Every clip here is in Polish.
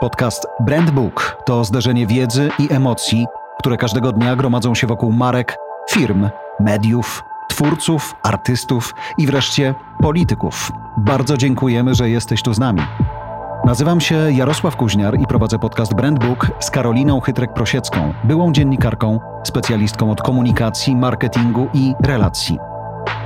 Podcast Brand Book to zderzenie wiedzy i emocji, które każdego dnia gromadzą się wokół marek, firm, mediów, twórców, artystów i wreszcie polityków. Bardzo dziękujemy, że jesteś tu z nami. Nazywam się Jarosław Kuźniar i prowadzę podcast Brand Book z Karoliną Chytrek-Prosiecką, byłą dziennikarką, specjalistką od komunikacji, marketingu i relacji.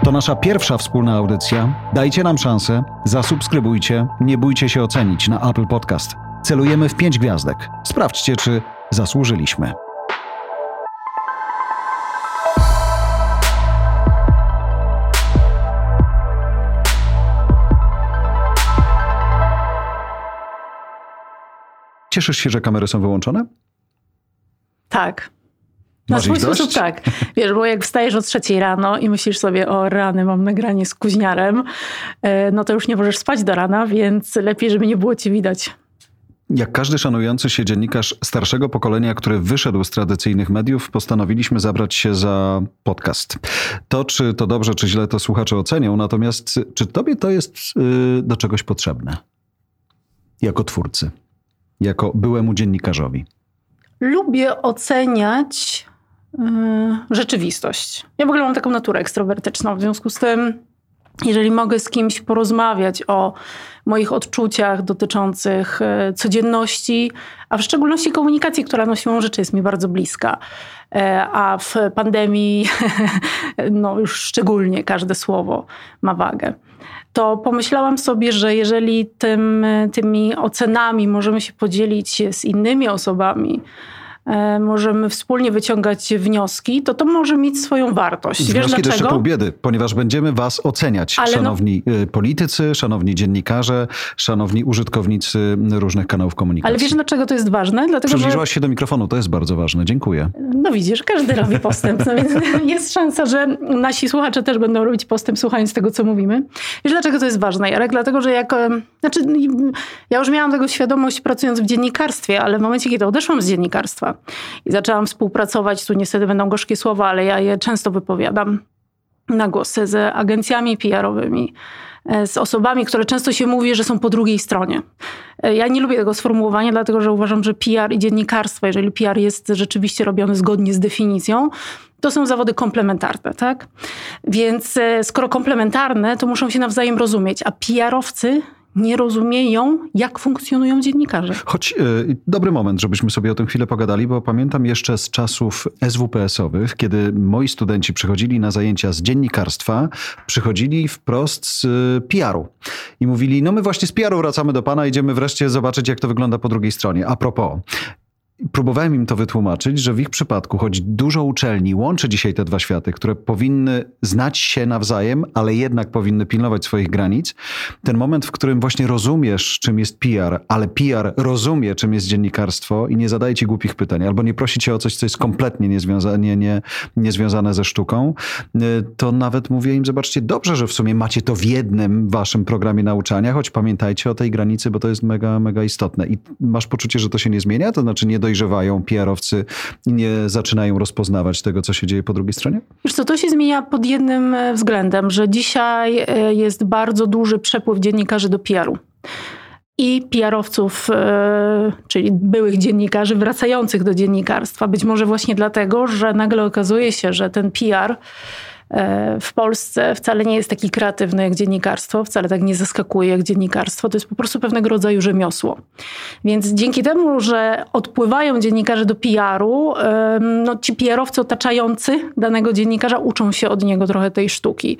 To nasza pierwsza wspólna audycja. Dajcie nam szansę, zasubskrybujcie, nie bójcie się ocenić na Apple Podcast. Celujemy w pięć gwiazdek. Sprawdźcie, czy zasłużyliśmy. Cieszysz się, że kamery są wyłączone? Tak. Na swój sposób tak. Wiesz, bo jak wstajesz o trzeciej rano i myślisz sobie, o rany, mam nagranie z kuźniarem, e, no to już nie możesz spać do rana, więc lepiej, żeby nie było cię widać. Jak każdy szanujący się dziennikarz starszego pokolenia, który wyszedł z tradycyjnych mediów, postanowiliśmy zabrać się za podcast. To, czy to dobrze, czy źle, to słuchacze ocenią, natomiast czy tobie to jest y, do czegoś potrzebne? Jako twórcy, jako byłemu dziennikarzowi. Lubię oceniać y, rzeczywistość. Ja w ogóle mam taką naturę ekstrowertyczną, w związku z tym, jeżeli mogę z kimś porozmawiać o moich odczuciach dotyczących y, codzienności, a w szczególności komunikacji, która no siłą rzeczy jest mi bardzo bliska. E, A w pandemii, no już szczególnie każde słowo ma wagę. To pomyślałam sobie, że jeżeli tym, tymi ocenami możemy się podzielić z innymi osobami, e, możemy wspólnie wyciągać wnioski, to to może mieć swoją wartość. Wnioski dlaczego? pół biedy, ponieważ będziemy was oceniać, Ale no- szanowni y, politycy, szanowni dziennikarze, szanowni użytkownicy różnych kanałów komunikacji. Ale wiesz dlaczego to jest ważne? Dlatego, że Przybliżyłaś się do mikrofonu, to jest bardzo ważne. Dziękuję. No widzisz, każdy robi postęp, no więc jest szansa, że nasi słuchacze też będą robić postęp słuchając tego, co mówimy. Wiesz, dlaczego to jest ważne, Jarek? Dlatego, że jak... em, Znaczy, ja już miałam tego świadomość pracując w dziennikarstwie, ale w momencie, kiedy odeszłam z dziennikarstwa i zaczęłam współpracować, tu niestety będą gorzkie słowa, ale ja je często wypowiadam na głos z agencjami PR-owymi, e, z osobami, które często się mówi, że są po drugiej stronie. E, Ja nie lubię tego sformułowania, dlatego że uważam, że PR i dziennikarstwo, jeżeli PR jest rzeczywiście robiony zgodnie z definicją, to są zawody komplementarne, tak? Więc e, skoro komplementarne, to muszą się nawzajem rozumieć, a PR-owcy nie rozumieją, jak funkcjonują dziennikarze. Choć y, dobry moment, żebyśmy sobie o tym chwilę pogadali, bo pamiętam jeszcze z czasów SWPS-owych, kiedy moi studenci przychodzili na zajęcia z dziennikarstwa, przychodzili wprost z y, PR-u i mówili, no my właśnie z PR-u wracamy do pana, idziemy wreszcie zobaczyć, jak to wygląda po drugiej stronie. A propos, próbowałem im to wytłumaczyć, że w ich przypadku, choć dużo uczelni łączy dzisiaj te dwa światy, które powinny znać się nawzajem, ale jednak powinny pilnować swoich granic, ten moment, w którym właśnie rozumiesz, czym jest PR, ale PR rozumie, czym jest dziennikarstwo i nie zadaje ci głupich pytań, albo nie prosi cię o coś, co jest kompletnie niezwiązane, nie, nie, niezwiązane ze sztuką, y, to nawet mówię im, zobaczcie, dobrze, że w sumie macie to w jednym waszym programie nauczania, choć pamiętajcie o tej granicy, bo to jest mega, mega istotne. I masz poczucie, że to się nie zmienia? To znaczy nie dojrzewają PR-owcy i nie zaczynają rozpoznawać tego, co się dzieje po drugiej stronie? Wiesz co, to się zmienia pod jednym e, względem, że dzisiaj e, jest bardzo duży przepływ dziennikarzy do PR-u. I PR-owców, e, czyli byłych dziennikarzy wracających do dziennikarstwa. Być może właśnie dlatego, że nagle okazuje się, że ten PR w Polsce wcale nie jest taki kreatywny jak dziennikarstwo, wcale tak nie zaskakuje jak dziennikarstwo. To jest po prostu pewnego rodzaju rzemiosło. Więc dzięki temu, że odpływają dziennikarze do PR-u, no ci PR-owcy otaczający danego dziennikarza uczą się od niego trochę tej sztuki.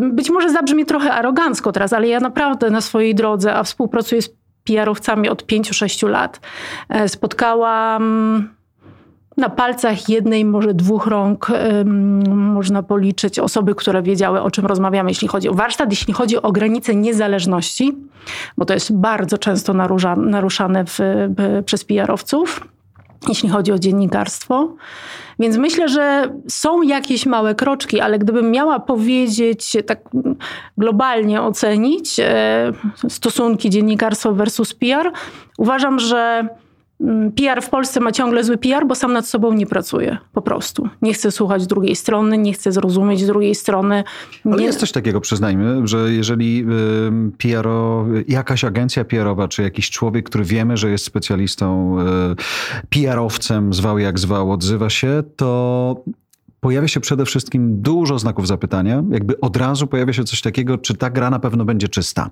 Być może zabrzmi trochę arogancko teraz, ale ja naprawdę na swojej drodze, a współpracuję z PR-owcami od 5-6 lat, e, spotkałam na palcach jednej, może dwóch rąk em, można policzyć osoby, które wiedziały, o czym rozmawiamy, jeśli chodzi o warsztat, jeśli chodzi o granice niezależności, bo to jest bardzo często narusza, naruszane w, w, przez PR-owców, jeśli chodzi o dziennikarstwo. Więc myślę, że są jakieś małe kroczki, ale gdybym miała powiedzieć, tak globalnie ocenić e, stosunki dziennikarstwo versus PR, uważam, że PR w Polsce ma ciągle zły PR, bo sam nad sobą nie pracuje. Po prostu. Nie chce słuchać drugiej strony, nie chce zrozumieć drugiej strony. Nie... Ale jest coś takiego, przyznajmy, że jeżeli PR, jakaś agencja PR-owa, czy jakiś człowiek, który wiemy, że jest specjalistą, y, PR-owcem, zwał jak zwał, odzywa się, to pojawia się przede wszystkim dużo znaków zapytania. Jakby od razu pojawia się coś takiego, czy ta gra na pewno będzie czysta.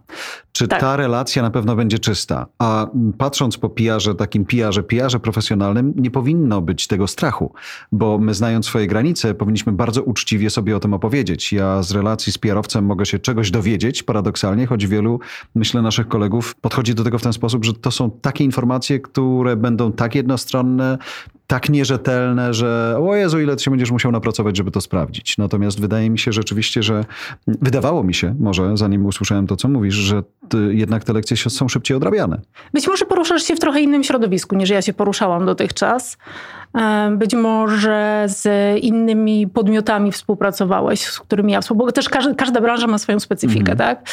Czy tak. ta relacja na pewno będzie czysta. A patrząc po pijarze, takim pijarze, pijarze profesjonalnym, nie powinno być tego strachu. Bo my znając swoje granice, powinniśmy bardzo uczciwie sobie o tym opowiedzieć. Ja z relacji z pijarowcem mogę się czegoś dowiedzieć, paradoksalnie, choć wielu, myślę, naszych kolegów podchodzi do tego w ten sposób, że to są takie informacje, które będą tak jednostronne, tak nierzetelne, że o Jezu, ile się będziesz musiał napracować, żeby to sprawdzić. Natomiast wydaje mi się rzeczywiście, że wydawało mi się, może zanim usłyszałem to, co mówisz, że jednak te lekcje są szybciej odrabiane. Być może poruszasz się w trochę innym środowisku, niż ja się poruszałam dotychczas. E, być może z innymi podmiotami współpracowałeś, z którymi ja współpracowałam, bo też każda, każda branża ma swoją specyfikę, mhm. tak?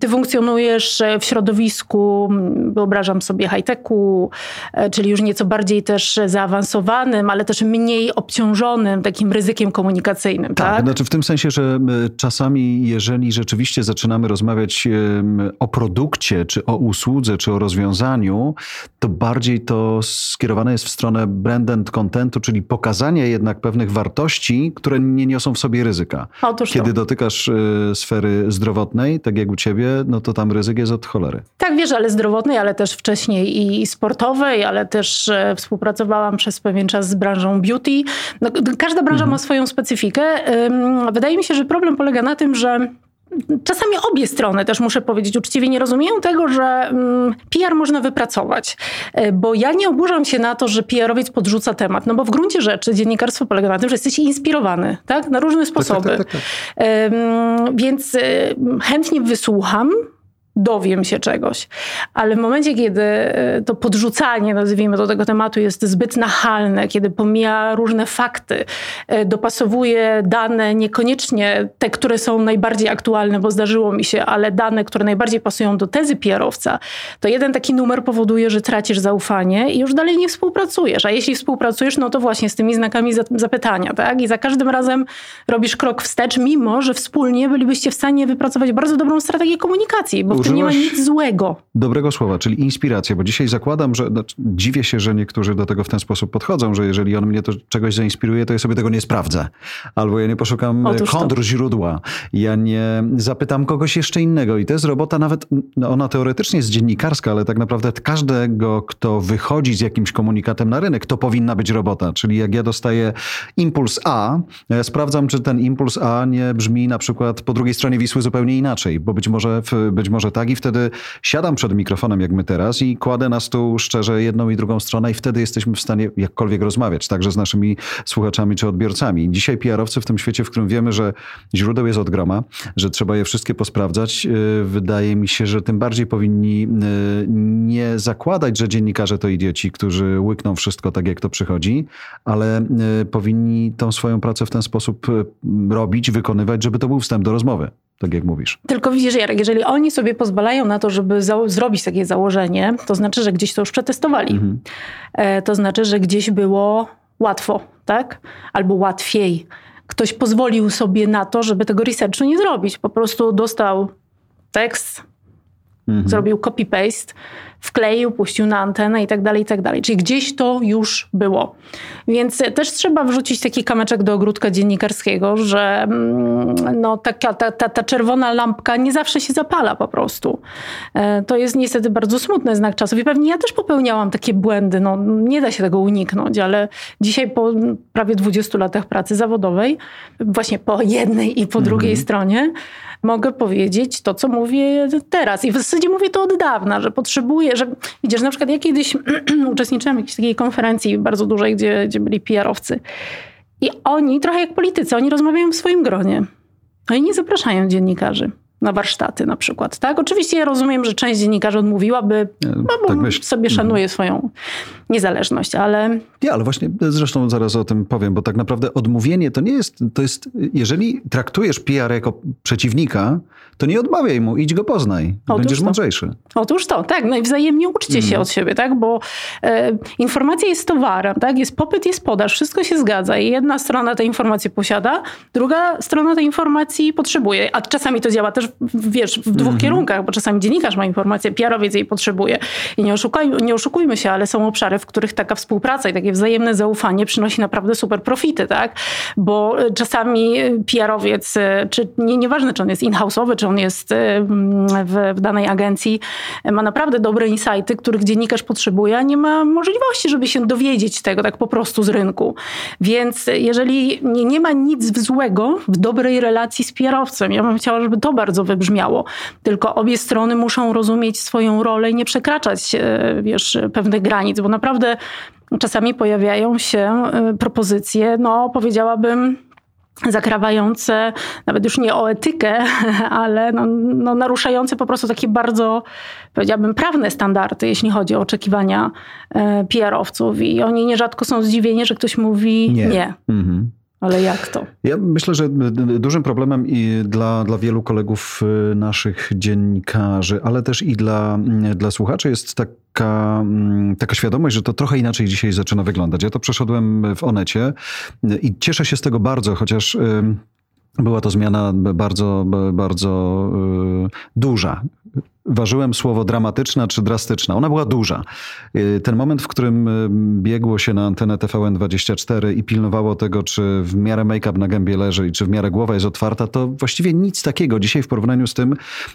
Ty funkcjonujesz w środowisku, wyobrażam sobie high-techu, e, czyli już nieco bardziej też zaawansowanym, ale też mniej obciążonym takim ryzykiem komunikacyjnym, tak? tak? Znaczy w tym sensie, że czasami jeżeli rzeczywiście zaczynamy rozmawiać o produkcie, czy o usłudze, czy o rozwiązaniu, to bardziej to skierowane jest w stronę brand and contentu, czyli pokazania jednak pewnych wartości, które nie niosą w sobie ryzyka. Otóż Kiedy to. dotykasz y, sfery zdrowotnej, tak jak u ciebie, no to tam ryzyk jest od cholery. Tak, wiesz, ale zdrowotnej, ale też wcześniej i sportowej, ale też e, współpracowałam przez pewien czas z branżą beauty. No, każda branża mhm. ma swoją specyfikę. Wydaje mi się, że problem polega na tym, że czasami obie strony, też muszę powiedzieć uczciwie, nie rozumieją tego, że mm, PR można wypracować. E, bo ja nie oburzam się na to, że PR-owiec podrzuca temat, no bo w gruncie rzeczy dziennikarstwo polega na tym, że jesteś inspirowany, tak? Na różne sposoby. Tak, tak, tak, tak. Więc chętnie wysłucham, dowiem się czegoś. Ale w momencie, kiedy e, to podrzucanie, nazwijmy do tego tematu, jest zbyt nachalne, kiedy pomija różne fakty, e, dopasowuje dane, niekoniecznie te, które są najbardziej aktualne, bo zdarzyło mi się, ale dane, które najbardziej pasują do tezy PR-owca, to jeden taki numer powoduje, że tracisz zaufanie i już dalej nie współpracujesz. A jeśli współpracujesz, no to właśnie z tymi znakami zapytania, tak? I za każdym razem robisz krok wstecz, mimo że wspólnie bylibyście w stanie wypracować bardzo dobrą strategię komunikacji, bo tym nie ma nic złego. Dobrego słowa, czyli inspiracja, bo dzisiaj zakładam, że znaczy, dziwię się, że niektórzy do tego w ten sposób podchodzą, że jeżeli on mnie to czegoś zainspiruje, to ja sobie tego nie sprawdzę. Albo ja nie poszukam kontr źródła. Ja nie zapytam kogoś jeszcze innego. I to jest robota nawet, no ona teoretycznie jest dziennikarska, ale tak naprawdę każdego, kto wychodzi z jakimś komunikatem na rynek, to powinna być robota. Czyli jak ja dostaję impuls A, ja sprawdzam, czy ten impuls A nie brzmi na przykład po drugiej stronie Wisły zupełnie inaczej, bo być może, być może tak i wtedy siadam przed mikrofonem, jak my teraz, i kładę na stół szczerze jedną i drugą stronę, i wtedy jesteśmy w stanie jakkolwiek rozmawiać, także z naszymi słuchaczami czy odbiorcami. Dzisiaj PR-owcy w tym świecie, w którym wiemy, że źródeł jest od groma, że trzeba je wszystkie posprawdzać, y, wydaje mi się, że tym bardziej powinni y, nie zakładać, że dziennikarze to idioci, którzy łykną wszystko tak, jak to przychodzi, ale y, powinni tą swoją pracę w ten sposób robić, wykonywać, żeby to był wstęp do rozmowy tak jak mówisz. Tylko widzisz, Jarek, jeżeli oni sobie pozwalają na to, żeby zrobić takie założenie, to znaczy, że gdzieś to już przetestowali. Mhm. E, to znaczy, że gdzieś było łatwo, tak? Albo łatwiej. Ktoś pozwolił sobie na to, żeby tego researchu nie zrobić. Po prostu dostał tekst, mhm. zrobił copy-paste, wkleił, puścił na antenę i tak dalej, i tak dalej. Czyli gdzieś to już było. Więc też trzeba wrzucić taki kameczek do ogródka dziennikarskiego, że mm, no, taka, ta, ta, ta czerwona lampka nie zawsze się zapala po prostu. E, to jest niestety bardzo smutny znak czasów i pewnie ja też popełniałam takie błędy. No, nie da się tego uniknąć, ale dzisiaj po prawie 20 latach pracy zawodowej, właśnie po jednej i po drugiej mhm. stronie, mogę powiedzieć to, co mówię teraz. I w zasadzie mówię to od dawna, że potrzebuję, że widzisz, na przykład ja kiedyś uczestniczyłam w jakiejś takiej konferencji bardzo dużej, gdzie, gdzie byli PR-owcy. I oni, trochę jak politycy, oni rozmawiają w swoim gronie. Oni nie zapraszają dziennikarzy. Na warsztaty na przykład, tak? Oczywiście ja rozumiem, że część dziennikarzy odmówiłaby, no bo tak sobie szanuje mhm. swoją niezależność, ale... Nie, ale właśnie zresztą zaraz o tym powiem, bo tak naprawdę odmówienie to nie jest, to jest, jeżeli traktujesz PR jako przeciwnika, to nie odmawiaj mu, idź go poznaj, Otóż będziesz to. mądrzejszy. Otóż to, tak, no i wzajemnie uczcie się mhm. od siebie, tak, bo e, informacja jest towarem, tak, jest popyt, jest podaż, wszystko się zgadza i jedna strona tej informacji posiada, druga strona tej informacji potrzebuje, a czasami to działa też, wiesz, w dwóch mhm. kierunkach, bo czasami dziennikarz ma informację, PR-owiec jej potrzebuje i nie, oszukaj, nie oszukujmy się, ale są obszary, w których taka współpraca i takie wzajemne zaufanie przynosi naprawdę super profity, tak, bo e, czasami PR-owiec, e, czy nie, nieważne, czy on jest in-house'owy, czy on jest w, w danej agencji, ma naprawdę dobre insighty, których dziennikarz potrzebuje, a nie ma możliwości, żeby się dowiedzieć tego tak po prostu z rynku. Więc jeżeli nie, nie ma nic złego w dobrej relacji z PR-owcem, ja bym chciała, żeby to bardzo wybrzmiało, tylko obie strony muszą rozumieć swoją rolę i nie przekraczać e, wiesz, pewnych granic, bo naprawdę czasami pojawiają się e, propozycje, no powiedziałabym, zakrawające, nawet już nie o etykę, ale no, no naruszające po prostu takie bardzo, powiedziałabym, prawne standardy, jeśli chodzi o oczekiwania e, PR-owców. I oni nierzadko są zdziwieni, że ktoś mówi nie. nie. Mhm. Ale jak to? Ja myślę, że dużym problemem i dla, dla wielu kolegów y, naszych dziennikarzy, ale też i dla, mm, dla słuchaczy jest taka, mm, taka świadomość, że to trochę inaczej dzisiaj zaczyna wyglądać. Ja to przeszedłem w Onecie i cieszę się z tego bardzo, chociaż była to zmiana bardzo, bardzo y, duża ważyłem słowo dramatyczna czy drastyczna. Ona była duża. Y, ten moment, w którym y, biegło się na antenę TVN24 i pilnowało tego, czy w miarę make-up na gębie leży i czy w miarę głowa jest otwarta, to właściwie nic takiego dzisiaj w porównaniu z tym,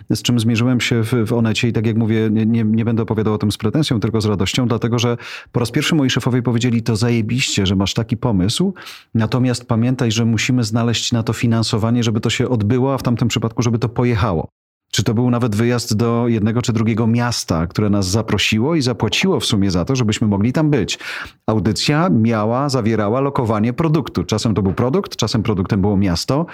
z czym zmierzyłem się w, w Onecie i tak jak mówię, nie, nie będę opowiadał o tym z pretensją, tylko z radością, dlatego że po raz pierwszy moi szefowie powiedzieli to zajebiście, że masz taki pomysł, natomiast pamiętaj, że musimy znaleźć na to finansowanie, żeby to się odbyło, a w tamtym przypadku, żeby to pojechało. Czy to był nawet wyjazd do jednego czy drugiego miasta, które nas zaprosiło i zapłaciło w sumie za to, żebyśmy mogli tam być. Audycja miała, zawierała lokowanie produktu. Czasem to był produkt, czasem produktem było miasto.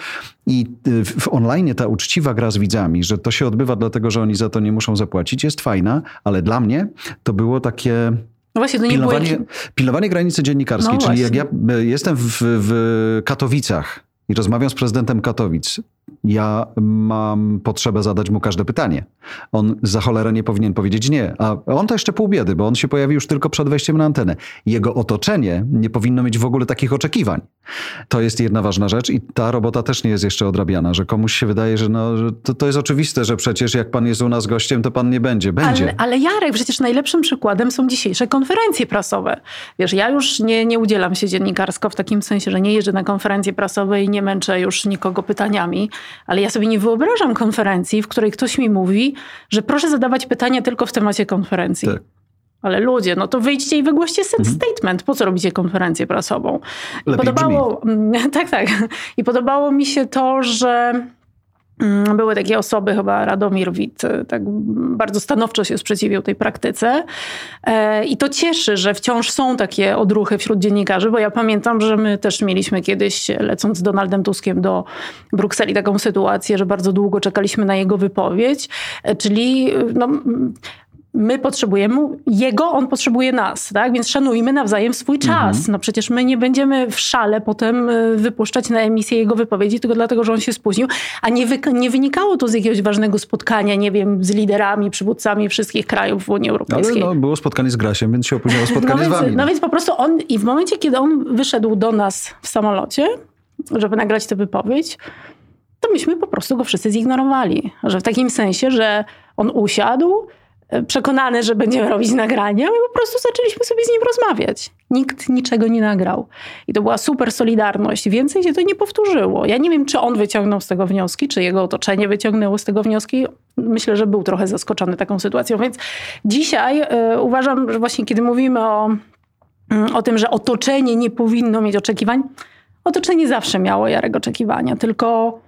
I y, w online ta uczciwa gra z widzami, że to się odbywa dlatego, że oni za to nie muszą zapłacić, jest fajna, ale dla mnie to było takie no właśnie, to nie pilnowanie, było... pilnowanie granicy dziennikarskiej. No czyli jak ja y, jestem w, w Katowicach i rozmawiam z prezydentem Katowic, ja mam potrzebę zadać mu każde pytanie. On za cholerę nie powinien powiedzieć nie. A on to jeszcze pół biedy, bo on się pojawi już tylko przed wejściem na antenę. Jego otoczenie nie powinno mieć w ogóle takich oczekiwań. To jest jedna ważna rzecz i ta robota też nie jest jeszcze odrabiana, że komuś się wydaje, że, no, to, to jest oczywiste, że przecież jak pan jest u nas gościem, to pan nie będzie. Będzie. Ale, ale Jarek, przecież najlepszym przykładem są dzisiejsze konferencje prasowe. Wiesz, ja już nie, nie udzielam się dziennikarsko w takim sensie, że nie jeżdżę na konferencje prasowe i nie męczę już nikogo pytaniami, ale ja sobie nie wyobrażam konferencji, w której ktoś mi mówi, że proszę zadawać pytania tylko w temacie konferencji. Tak. Ale ludzie, no to wyjdźcie i wygłoście set mhm. statement. Po co robicie konferencję prasową? I podobało, tak, tak. I podobało mi się to, że były takie osoby, chyba Radomir Wit, e, tak bardzo stanowczo się sprzeciwił tej praktyce. E, I to cieszy, że wciąż są takie odruchy wśród dziennikarzy, bo ja pamiętam, że my też mieliśmy kiedyś, lecąc z Donaldem Tuskiem do Brukseli, taką sytuację, że bardzo długo czekaliśmy na jego wypowiedź. E, czyli no, my potrzebujemy jego, on potrzebuje nas, tak? Więc szanujmy nawzajem swój czas. Mhm. No przecież my nie będziemy w szale potem y, wypuszczać na emisję jego wypowiedzi tylko dlatego, że on się spóźnił, a nie, wy, nie wynikało to z jakiegoś ważnego spotkania, nie wiem, z liderami, przywódcami wszystkich krajów w Unii Europejskiej. Ale no, było spotkanie z Grasiem, więc się opóźniło spotkanie no z wami. No. no więc po prostu on i w momencie, kiedy on wyszedł do nas w samolocie, żeby nagrać tę wypowiedź, to myśmy po prostu go wszyscy zignorowali. Że w takim sensie, że on usiadł, przekonany, że będziemy robić nagrania, my po prostu zaczęliśmy sobie z nim rozmawiać. Nikt niczego nie nagrał. I to była super solidarność. Więcej się to nie powtórzyło. Ja nie wiem, czy on wyciągnął z tego wnioski, czy jego otoczenie wyciągnęło z tego wnioski. Myślę, że był trochę zaskoczony taką sytuacją. Więc dzisiaj y, uważam, że właśnie kiedy mówimy o, y, o tym, że otoczenie nie powinno mieć oczekiwań, otoczenie zawsze miało Jarek oczekiwania, tylko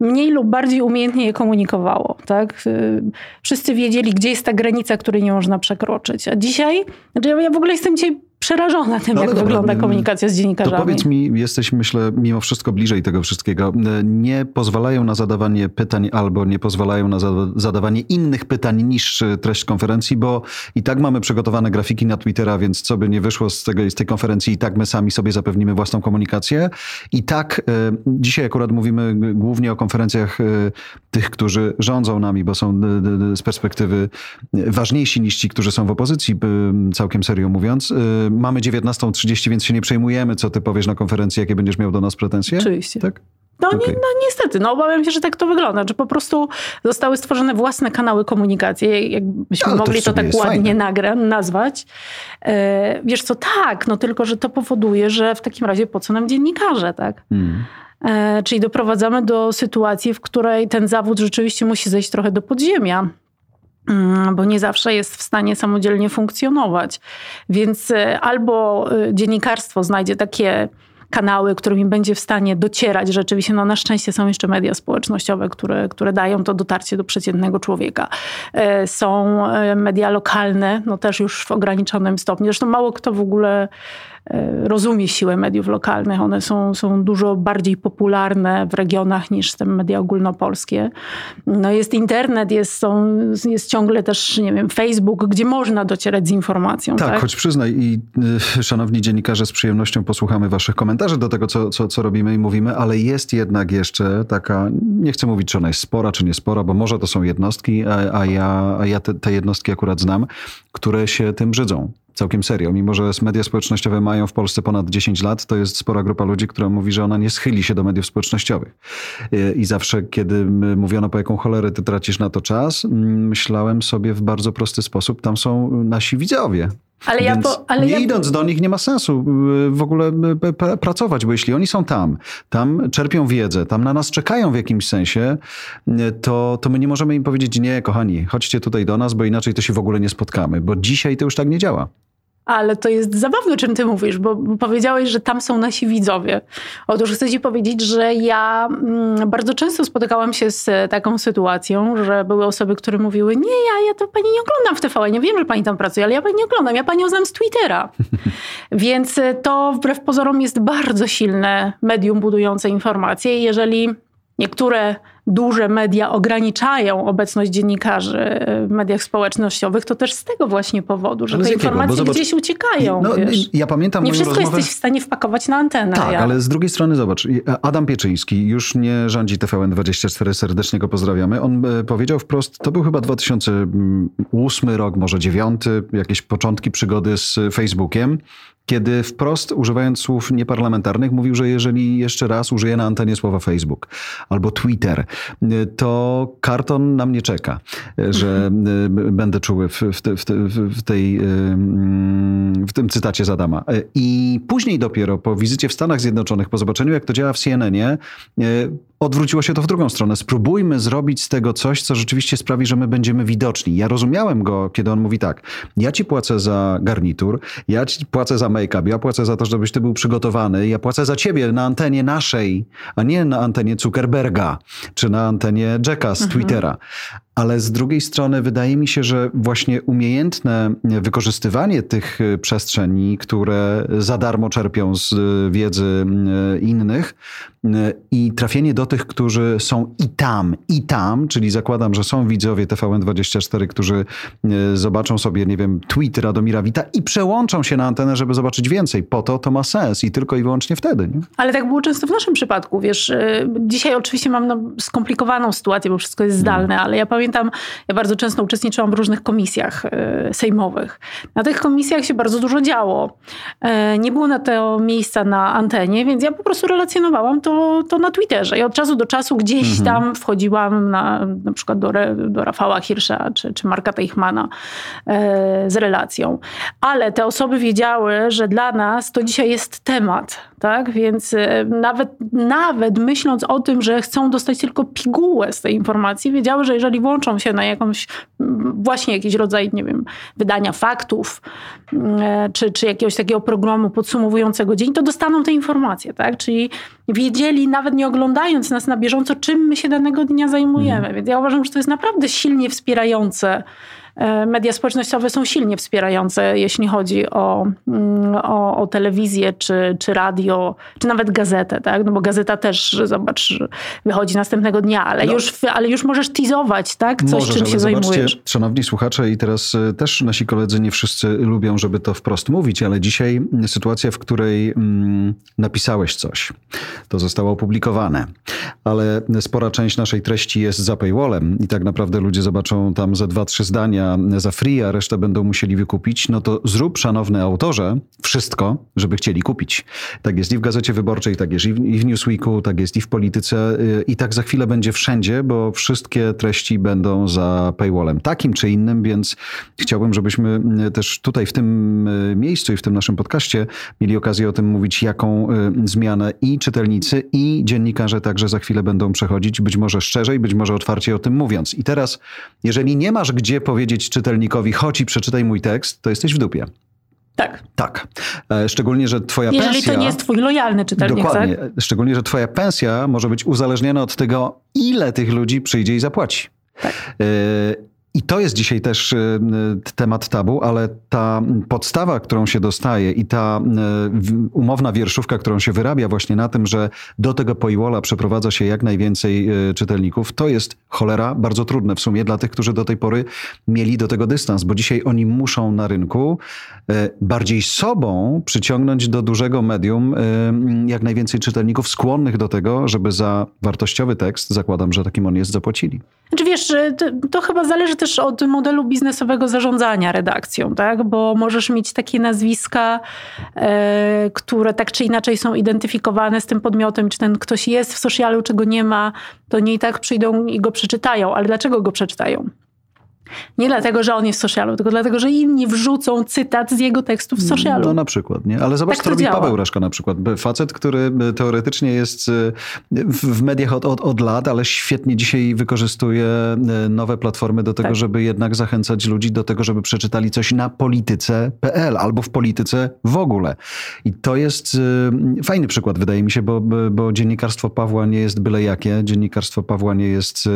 mniej lub bardziej umiejętnie je komunikowało. Tak? Y, wszyscy wiedzieli, gdzie jest ta granica, której nie można przekroczyć. A dzisiaj, znaczy ja w ogóle jestem dzisiaj przerażona tym, no, jak dobra, wygląda komunikacja z dziennikarzami. To powiedz mi, jesteś myślę mimo wszystko bliżej tego wszystkiego. Nie pozwalają na zadawanie pytań albo nie pozwalają na zadawanie innych pytań niż treść konferencji, bo i tak mamy przygotowane grafiki na Twittera, więc co by nie wyszło z, tego, z tej konferencji, i tak my sami sobie zapewnimy własną komunikację. I tak e, dzisiaj akurat mówimy głównie o konferencjach e, tych, którzy rządzą nami, bo są z perspektywy ważniejsi niż ci, którzy są w opozycji, całkiem serio mówiąc. Mamy 19.30, więc się nie przejmujemy, co ty powiesz na konferencji, jakie będziesz miał do nas pretensje. Oczywiście. Tak? No, okay. nie, no niestety, no obawiam się, że tak to wygląda, że po prostu zostały stworzone własne kanały komunikacji, jakbyśmy Ale mogli to, to tak ładnie nagra, nazwać. E, wiesz co, tak, no tylko, że to powoduje, że w takim razie po co nam dziennikarze, tak? Hmm. E, czyli doprowadzamy do sytuacji, w której ten zawód rzeczywiście musi zejść trochę do podziemia bo nie zawsze jest w stanie samodzielnie funkcjonować. Więc e, albo e, dziennikarstwo znajdzie takie kanały, którymi będzie w stanie docierać rzeczywiście. No na szczęście są jeszcze media społecznościowe, które, które dają to dotarcie do przeciętnego człowieka. E, są media lokalne, no też już w ograniczonym stopniu. Zresztą mało kto w ogóle rozumie siłę mediów lokalnych. One są, są dużo bardziej popularne w regionach niż te media ogólnopolskie. No jest internet, jest, są, jest ciągle też, nie wiem, Facebook, gdzie można docierać z informacją. Tak, tak? choć przyznaj i y, szanowni dziennikarze, z przyjemnością posłuchamy waszych komentarzy do tego, co, co, co robimy i mówimy, ale jest jednak jeszcze taka, nie chcę mówić, czy ona jest spora, czy nie spora, bo może to są jednostki, a, a ja, a ja te, te jednostki akurat znam, które się tym brzydzą całkiem serio. Mimo, że media społecznościowe mają w Polsce ponad 10 lat, to jest spora grupa ludzi, która mówi, że ona nie schyli się do mediów społecznościowych. I zawsze, kiedy mówiono, po jaką cholerę ty tracisz na to czas, myślałem sobie w bardzo prosty sposób, tam są nasi widzowie. Ale ja po, ale nie ja... idąc do nich nie ma sensu y, w ogóle pracować, bo jeśli oni są tam, tam czerpią wiedzę, tam na nas czekają w jakimś sensie, y, to, to my nie możemy im powiedzieć, nie, kochani, chodźcie tutaj do nas, bo inaczej to się w ogóle nie spotkamy, bo dzisiaj to już tak nie działa. Ale to jest zabawne, czym ty mówisz, bo powiedziałeś, że tam są nasi widzowie. Otóż chcę ci powiedzieć, że ja mm, bardzo często spotykałam się z taką sytuacją, że były osoby, które mówiły, nie, ja, ja to pani nie oglądam w TVN, nie wiem, że pani tam pracuje, ale ja pani nie oglądam, ja panią znam z Twittera. Więc to wbrew pozorom jest bardzo silne medium budujące informacje. Jeżeli niektóre duże media ograniczają obecność dziennikarzy w mediach społecznościowych, to też z tego właśnie powodu, że te informacje zobacz, gdzieś uciekają. No, ja pamiętam nie wszystko rozmowę... jesteś w stanie wpakować na antenę. Tak, ja. ale z drugiej strony zobacz, Adam Pieczyński już nie rządzi TVN24, serdecznie go pozdrawiamy. On e, powiedział wprost, to był chyba 2008 rok, może 9, jakieś początki przygody z Facebookiem, kiedy wprost, używając słów nieparlamentarnych, mówił, że jeżeli jeszcze raz użyje na antenie słowa Facebook albo Twitter, to karton na mnie czeka, że mhm. będę czuły w, w, te, w, tej, w tym cytacie z Adama. I później dopiero po wizycie w Stanach Zjednoczonych, po zobaczeniu jak to działa w CNN-ie, odwróciło się to w drugą stronę. Spróbujmy zrobić z tego coś, co rzeczywiście sprawi, że my będziemy widoczni. Ja rozumiałem go, kiedy on mówi tak, ja ci płacę za garnitur, ja ci płacę za make-up, ja płacę za to, żebyś ty był przygotowany, ja płacę za ciebie na antenie naszej, a nie na antenie Zuckerberga, czy na antenie Jacka z mhm. Twittera. Ale z drugiej strony wydaje mi się, że właśnie umiejętne wykorzystywanie tych y, przestrzeni, które za darmo czerpią z y, wiedzy y, innych i trafienie do tych, którzy są i tam, i tam, czyli zakładam, że są widzowie TVN24, którzy zobaczą sobie, nie wiem, tweet Radomira Wita i przełączą się na antenę, żeby zobaczyć więcej. Po to to ma sens i tylko i wyłącznie wtedy. Nie? Ale tak było często w naszym przypadku, wiesz. Dzisiaj oczywiście mam no, skomplikowaną sytuację, bo wszystko jest zdalne, mm. ale ja pamiętam, ja bardzo często uczestniczyłam w różnych komisjach e, sejmowych. Na tych komisjach się bardzo dużo działo. E, nie było na to miejsca na antenie, więc ja po prostu relacjonowałam to, to na Twitterze. I od czasu do czasu gdzieś mhm. tam wchodziłam na, na przykład do, do Rafała Hirsza czy, czy Marka Teichmana e, z relacją. Ale te osoby wiedziały, że dla nas to dzisiaj jest temat. Tak? Więc nawet, nawet myśląc o tym, że chcą dostać tylko pigułę z tej informacji, wiedziały, że jeżeli włączą się na jakąś, właśnie jakiś rodzaj, nie wiem, wydania faktów, e, czy, czy jakiegoś takiego programu podsumowującego dzień, to dostaną te informacje, tak? Czyli wiedzieli, nawet nie oglądając nas na bieżąco, czym my się danego dnia zajmujemy. Mm. Więc ja uważam, że to jest naprawdę silnie wspierające e, media społecznościowe są silnie wspierające, jeśli chodzi o, mm, o, o, telewizję, czy, czy radio, czy nawet gazetę, tak? No bo gazeta też, zobacz, wychodzi następnego dnia, ale, no. już, ale już możesz teasować, tak? Coś, możesz, czym się zajmujesz. Szanowni słuchacze, i teraz e, też nasi koledzy nie wszyscy lubią, żeby to wprost mówić, ale dzisiaj sytuacja, w której mm, napisałeś coś, to zostało opublikowane, ale spora część naszej treści jest za paywallem i tak naprawdę ludzie zobaczą tam ze dwa, trzy zdania za free, a resztę będą musieli wykupić, no to zrób, szanowny autorze, wszystko, żeby chcieli kupić. Tak jest i w Gazecie Wyborczej, tak jest i w, i w Newsweeku, tak jest i w Polityce y, i tak za chwilę będzie wszędzie, bo wszystkie treści będą za paywallem, takim czy innym, więc chciałbym, żebyśmy y, też tutaj w tym y, miejscu i w tym naszym podcaście mieli okazję o tym mówić, jaką zmianę i czytelnicy, i dziennikarze także za chwilę będą przechodzić, być może szczerzej, być może otwarcie o tym mówiąc. I teraz, jeżeli nie masz gdzie powiedzieć czytelnikowi, chodź i przeczytaj mój tekst, to jesteś w dupie. Tak. Tak. E, szczególnie, że twoja Jeżeli pensja... Jeżeli to nie jest twój lojalny czytelnik, Dokładnie. Tak? Szczególnie, że twoja pensja może być uzależniona od tego, ile tych ludzi przyjdzie i zapłaci. Tak. I to jest dzisiaj też y, temat tabu, ale ta podstawa, którą się dostaje i ta y, umowna wierszówka, którą się wyrabia właśnie na tym, że do tego poiwola przeprowadza się jak najwięcej czytelników, to jest cholera bardzo trudne w sumie dla tych, którzy do tej pory mieli do tego dystans, bo dzisiaj oni muszą na rynku bardziej sobą przyciągnąć do dużego medium jak najwięcej czytelników skłonnych do tego, żeby za wartościowy tekst, zakładam, że takim on jest, zapłacili. Znaczy wiesz, to, to chyba zależy też od modelu biznesowego zarządzania redakcją, tak? Bo możesz mieć takie nazwiska, e, które tak czy inaczej są identyfikowane z tym podmiotem, czy ten ktoś jest w socialu, czy go nie ma, to nie i tak przyjdą i go przeczytają. Ale dlaczego go przeczytają? Nie dlatego, że on jest w socialu, tylko dlatego, że inni wrzucą cytat z jego tekstu w socialu. No na przykład, nie? Ale zobacz, tak co robi działa. Paweł Raszka na przykład. Facet, który teoretycznie jest y, w mediach od, od, od lat, ale świetnie dzisiaj wykorzystuje y, nowe platformy do tego, tak. żeby jednak zachęcać ludzi do tego, żeby przeczytali coś na polityce.pl albo w polityce w ogóle. I to jest y, fajny przykład, wydaje mi się, bo, bo dziennikarstwo Pawła nie jest byle jakie. Dziennikarstwo Pawła nie jest,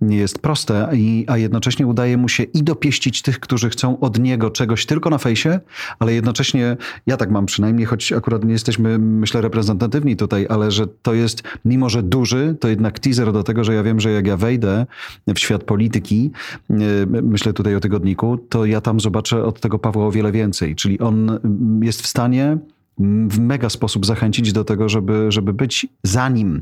nie jest proste, i, a jednocześnie udaje udaje mu się i dopieścić tych, którzy chcą od niego czegoś tylko na fejsie, ale jednocześnie, ja tak mam przynajmniej, choć akurat nie jesteśmy, myślę, reprezentatywni tutaj, ale że to jest, mimo że duży, to jednak teaser do tego, że ja wiem, że jak ja wejdę w świat polityki, e, myślę tutaj o tygodniku, to ja tam zobaczę od tego Pawła o wiele więcej. Czyli on jest w stanie w mega sposób zachęcić do tego, żeby, żeby być za nim.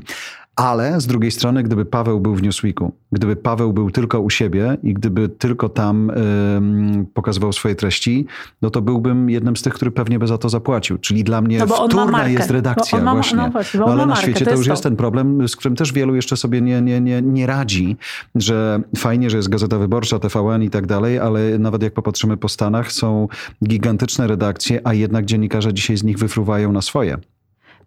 Ale z drugiej strony, gdyby Paweł był w Newsweeku, gdyby Paweł był tylko u siebie i gdyby tylko tam y, pokazywał swoje treści, no to byłbym jednym z tych, który pewnie by za to zapłacił. Czyli dla mnie no wtórna jest redakcja ma, właśnie. No, właśnie no ale na markę, świecie to, już to. jest ten problem, z którym też wielu jeszcze sobie nie, nie, nie, nie radzi, że fajnie, że jest Gazeta Wyborcza, TVN i tak dalej, ale nawet jak popatrzymy po Stanach, są gigantyczne redakcje, a jednak dziennikarze dzisiaj z nich wyfruwają na swoje.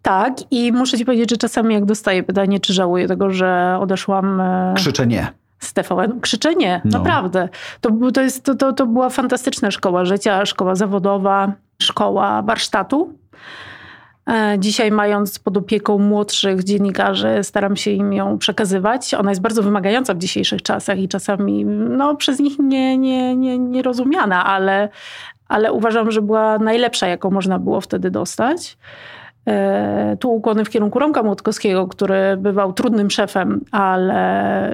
Tak, i muszę ci powiedzieć, że czasami jak dostaję pytanie, czy żałuję tego, że odeszłam. E, Krzyczę nie. Z TVN. Krzyczę nie, no. naprawdę. To, to, jest, to, to, to była fantastyczna szkoła życia, szkoła zawodowa, szkoła warsztatu. E, dzisiaj, mając pod opieką młodszych dziennikarzy, staram się im ją przekazywać. Ona jest bardzo wymagająca w dzisiejszych czasach i czasami no, przez nich nie, nie, nie, nie rozumiana, ale, ale uważam, że była najlepsza, jaką można było wtedy dostać. E, tu ukłony w kierunku Romka Młotkowskiego, który bywał trudnym szefem, ale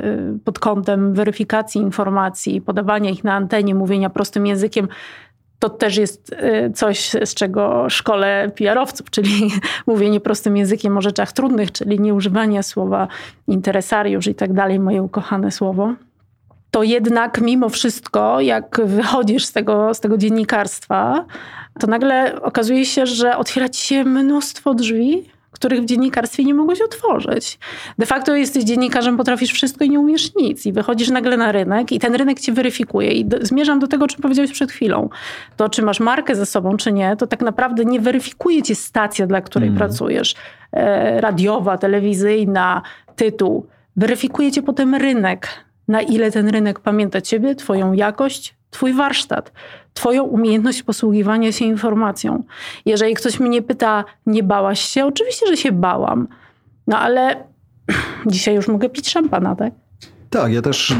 e, pod kątem weryfikacji informacji, podawania ich na antenie, mówienia prostym językiem, to też jest e, coś, z czego szkole PR-owców, czyli mówienie prostym językiem o rzeczach trudnych, czyli nieużywanie słowa interesariusz i tak dalej, moje ukochane słowo to jednak mimo wszystko, jak wychodzisz z tego, z tego dziennikarstwa, to nagle okazuje się, że otwiera ci się mnóstwo drzwi, których w dziennikarstwie nie mogłeś otworzyć. De facto jesteś dziennikarzem, potrafisz wszystko i nie umiesz nic. I wychodzisz nagle na rynek i ten rynek ci weryfikuje. I do, zmierzam do tego, o czym powiedziałeś przed chwilą. To, czy masz markę ze sobą, czy nie, to tak naprawdę nie weryfikuje cię stacja, dla której mm. pracujesz. E, radiowa, telewizyjna, tytuł. Weryfikuje cię potem rynek na ile ten rynek pamięta ciebie, twoją jakość, twój warsztat, twoją umiejętność posługiwania się informacją. Jeżeli ktoś mnie pyta, nie bałaś się? Oczywiście, że się bałam. No ale dzisiaj już mogę pić szampana, tak? Tak, ja też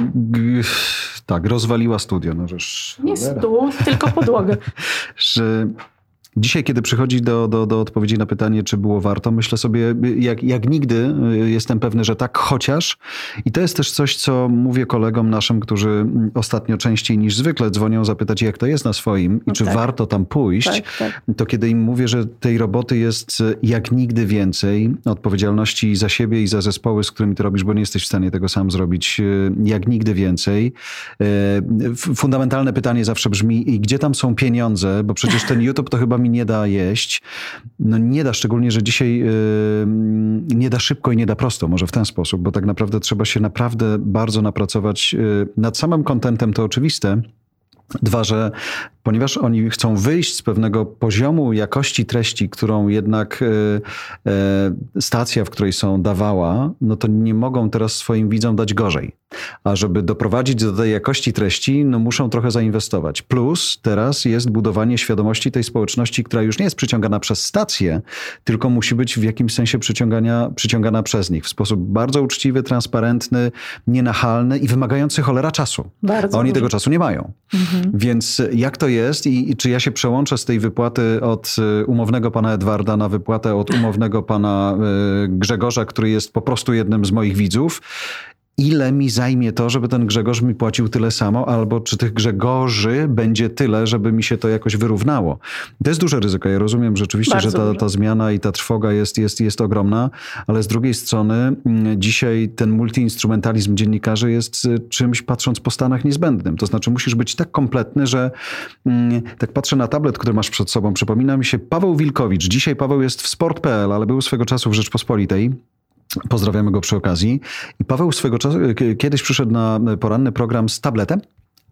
tak, rozwaliła studio. No, żeż, Nie stół, tylko podłogę. że Dzisiaj, kiedy przychodzi do, do, do odpowiedzi na pytanie, czy było warto, myślę sobie, jak, jak nigdy jestem pewny, że tak, chociaż. I to jest też coś, co mówię kolegom naszym, którzy ostatnio częściej niż zwykle dzwonią zapytać, jak to jest na swoim i no czy tak. warto tam pójść. Tak, tak. To kiedy im mówię, że tej roboty jest jak nigdy więcej, odpowiedzialności za siebie i za zespoły, z którymi to robisz, bo nie jesteś w stanie tego sam zrobić, jak nigdy więcej. Fundamentalne pytanie zawsze brzmi, gdzie tam są pieniądze? Bo przecież ten YouTube to chyba mi nie da jeść. No nie da, szczególnie, że dzisiaj yy, nie da szybko i nie da prosto, może w ten sposób, bo tak naprawdę trzeba się naprawdę bardzo napracować yy, nad samym kontentem, to oczywiste, Dwa, że ponieważ oni chcą wyjść z pewnego poziomu jakości treści, którą jednak e, e, stacja, w której są, dawała, no to nie mogą teraz swoim widzom dać gorzej. A żeby doprowadzić do tej jakości treści, no muszą trochę zainwestować. Plus teraz jest budowanie świadomości tej społeczności, która już nie jest przyciągana przez stację, tylko musi być w jakimś sensie przyciągania, przyciągana przez nich w sposób bardzo uczciwy, transparentny, nienachalny i wymagający cholera czasu. Bardzo A oni tego czasu nie mają. Mhm. Więc jak to jest i, i, czy ja się przełączę z tej wypłaty od y, umownego pana Edwarda na wypłatę od umownego pana y, Grzegorza, który jest po prostu jednym z moich widzów ile mi zajmie to, żeby ten Grzegorz mi płacił tyle samo, albo czy tych Grzegorzy będzie tyle, żeby mi się to jakoś wyrównało. To jest duże ryzyko. Ja rozumiem rzeczywiście, Bardzo że ta, ta zmiana i ta trwoga jest, jest, jest ogromna, ale z drugiej strony mm, dzisiaj ten multiinstrumentalizm dziennikarzy jest y, czymś, patrząc po Stanach, niezbędnym. To znaczy musisz być tak kompletny, że mm, tak patrzę na tablet, który masz przed sobą, przypomina mi się Paweł Wilkowicz. Dzisiaj Paweł jest w sport.pl, ale był swego czasu w Rzeczpospolitej. Pozdrawiamy go przy okazji. I Paweł swego czasu, kiedyś przyszedł na poranny program z tabletem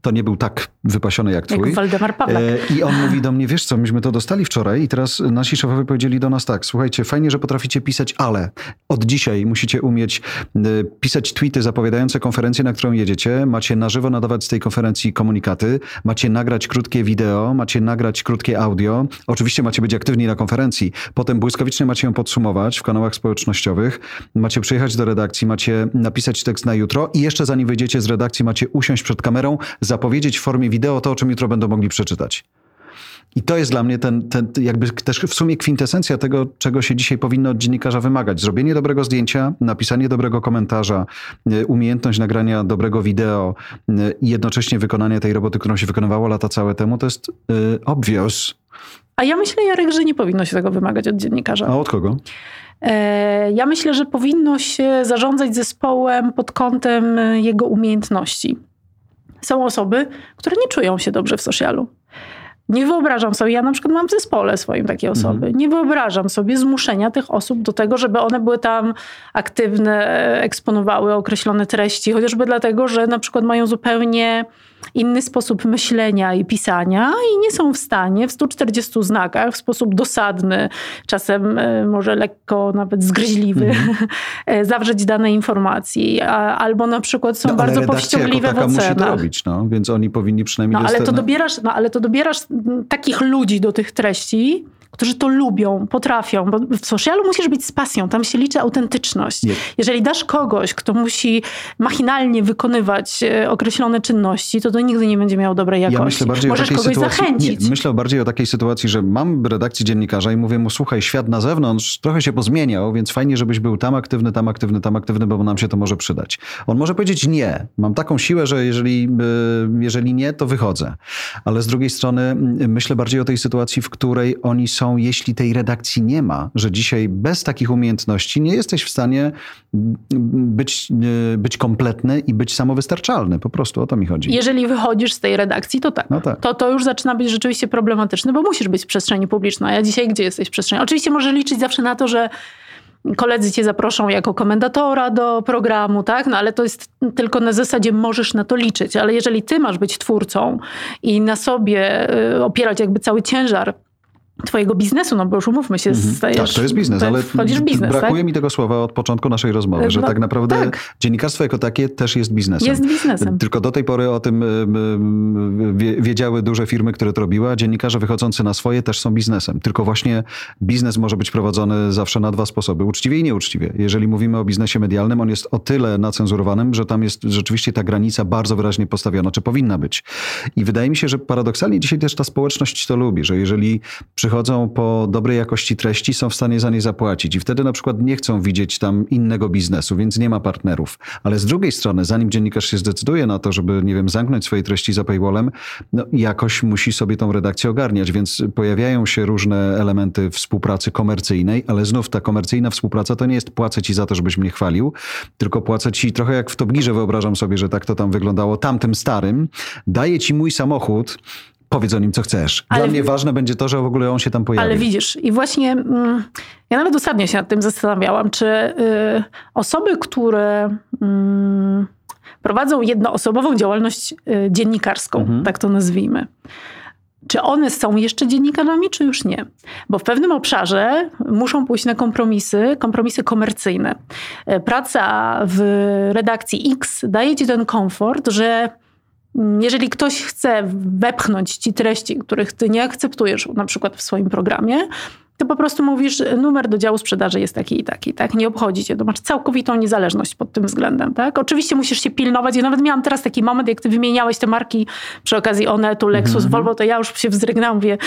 to nie był tak wypasiony jak twój. Jak Waldemar Pawlak. E, I on mówi do mnie, wiesz co, myśmy to dostali wczoraj i teraz nasi szefowie powiedzieli do nas tak, słuchajcie, fajnie, że potraficie pisać, ale od dzisiaj musicie umieć e, pisać tweety zapowiadające konferencję, na którą jedziecie, macie na żywo nadawać z tej konferencji komunikaty, macie nagrać krótkie wideo, macie nagrać krótkie audio, oczywiście macie być aktywni na konferencji, potem błyskawicznie macie ją podsumować w kanałach społecznościowych, macie przyjechać do redakcji, macie napisać tekst na jutro i jeszcze zanim wyjdziecie z redakcji, macie usiąść przed kamerą, zapowiedzieć w formie wideo to, o czym jutro będą mogli przeczytać. I to jest dla mnie ten, ten, jakby też w sumie kwintesencja tego, czego się dzisiaj powinno od dziennikarza wymagać. Zrobienie dobrego zdjęcia, napisanie dobrego komentarza, e, umiejętność nagrania dobrego wideo e, i jednocześnie wykonanie tej roboty, którą się wykonywało lata całe temu, to jest y, obvious. A ja myślę, Jarek, że nie powinno się tego wymagać od dziennikarza. A od kogo? Ja myślę, że powinno się zarządzać zespołem pod kątem jego umiejętności są osoby, które nie czują się dobrze w socialu. Nie wyobrażam sobie, ja na przykład mam w zespole swoim takie osoby, mhm. nie wyobrażam sobie zmuszenia tych osób do tego, żeby one były tam aktywne, eksponowały określone treści, chociażby dlatego, że na przykład mają zupełnie inny sposób myślenia i pisania i nie są w stanie w 140 znakach w sposób dosadny, czasem e, może lekko nawet zgryźliwy, mm. zawrzeć dane informacji. Albo na przykład są no, bardzo powściągliwe w ocenach. musi to robić, no, więc oni powinni przynajmniej... No ale, to dobierasz, no, ale to dobierasz takich ludzi do tych treści, którzy to lubią, potrafią, bo w socialu musisz być z pasją, tam się liczy autentyczność. Nie. Jeżeli dasz kogoś, kto musi machinalnie wykonywać e, określone czynności, to to nigdy nie będzie miał dobrej jakości. Ja myślę bardziej Możesz o takiej kogoś sytuacji, zachęcić. Nie, myślę bardziej o takiej sytuacji, że mam redakcję dziennikarza i mówię mu, słuchaj, świat na zewnątrz trochę się pozmieniał, więc fajnie, żebyś był tam aktywny, tam aktywny, tam aktywny, bo nam się to może przydać. On może powiedzieć nie. Mam taką siłę, że jeżeli, e, jeżeli nie, to wychodzę. Ale z drugiej strony myślę bardziej o tej sytuacji, w której oni są, jeśli tej redakcji nie ma, że dzisiaj bez takich umiejętności nie jesteś w stanie być, być kompletny i być samowystarczalny. Po prostu o to mi chodzi. Jeżeli wychodzisz z tej redakcji, to tak. No tak. To, to już zaczyna być rzeczywiście problematyczne, bo musisz być w przestrzeni publicznej. A dzisiaj gdzie jesteś w przestrzeni? Oczywiście możesz liczyć zawsze na to, że koledzy cię zaproszą jako komentatora do programu, tak? No ale to jest tylko na zasadzie możesz na to liczyć. Ale jeżeli ty masz być twórcą i na sobie y, opierać jakby cały ciężar twojego biznesu, no bo już umówmy się, mhm. stajesz... Tak, to jest biznes, ale wchodzisz w biznes, brakuje tak? mi tego słowa od początku naszej rozmowy, no, że tak naprawdę tak. dziennikarstwo jako takie też jest biznesem. Jest biznesem. Tylko do tej pory o tym wiedziały duże firmy, które to robiły, a dziennikarze wychodzący na swoje też są biznesem. Tylko właśnie biznes może być prowadzony zawsze na dwa sposoby, uczciwie i nieuczciwie. Jeżeli mówimy o biznesie medialnym, on jest o tyle nacenzurowanym, że tam jest rzeczywiście ta granica bardzo wyraźnie postawiona, czy powinna być. I wydaje mi się, że paradoksalnie dzisiaj też ta społeczność to lubi, że jeżeli przychodzą po dobrej jakości treści, są w stanie za nie zapłacić i wtedy na przykład nie chcą widzieć tam innego biznesu, więc nie ma partnerów. Ale z drugiej strony, zanim dziennikarz się zdecyduje na to, żeby, nie wiem, zamknąć swoje treści za paywallem, no jakoś musi sobie tą redakcję ogarniać, więc pojawiają się różne elementy współpracy komercyjnej, ale znów ta komercyjna współpraca to nie jest płacę ci za to, żebyś mnie chwalił, tylko płacę ci trochę jak w Top Gearze wyobrażam sobie, że tak to tam wyglądało tamtym starym, daję ci mój samochód, Powiedz o nim, co chcesz. Dla ale, mnie ważne będzie to, że w ogóle on się tam pojawi. Ale widzisz, i właśnie mm, ja nawet ostatnio się nad tym zastanawiałam, czy y, osoby, które y, prowadzą jednoosobową działalność y, dziennikarską, mhm. tak to nazwijmy, czy one są jeszcze dziennikarzami, czy już nie? Bo w pewnym obszarze muszą pójść na kompromisy, kompromisy komercyjne. Y, praca w redakcji X daje ci ten komfort, że jeżeli ktoś chce wepchnąć ci treści, których ty nie akceptujesz, na przykład w swoim programie, to po prostu mówisz, numer do działu sprzedaży jest taki i taki, tak? Nie obchodzi cię, to masz całkowitą niezależność pod tym względem, tak? Oczywiście musisz się pilnować. Ja nawet miałam teraz taki moment, jak ty wymieniałeś te marki przy okazji Onetu, Lexus, mm -hmm. Volvo, to ja już się wzdrygnęłam, mówię,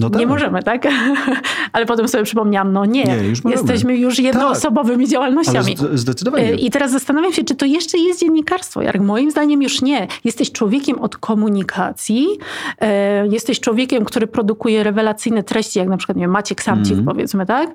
no tak. Nie możemy, tak? Ale potem sobie przypomniałam, no nie, nie już jesteśmy już jednoosobowymi tak. działalnościami. Ale zdecydowanie. I teraz zastanawiam się, czy to jeszcze jest dziennikarstwo. Jak moim zdaniem już nie. Jesteś człowiekiem od komunikacji, e, jesteś człowiekiem, który produkuje rewelacyjne treści, jak na przykład nie wiem, Maciek Samcik, mm. powiedzmy, tak?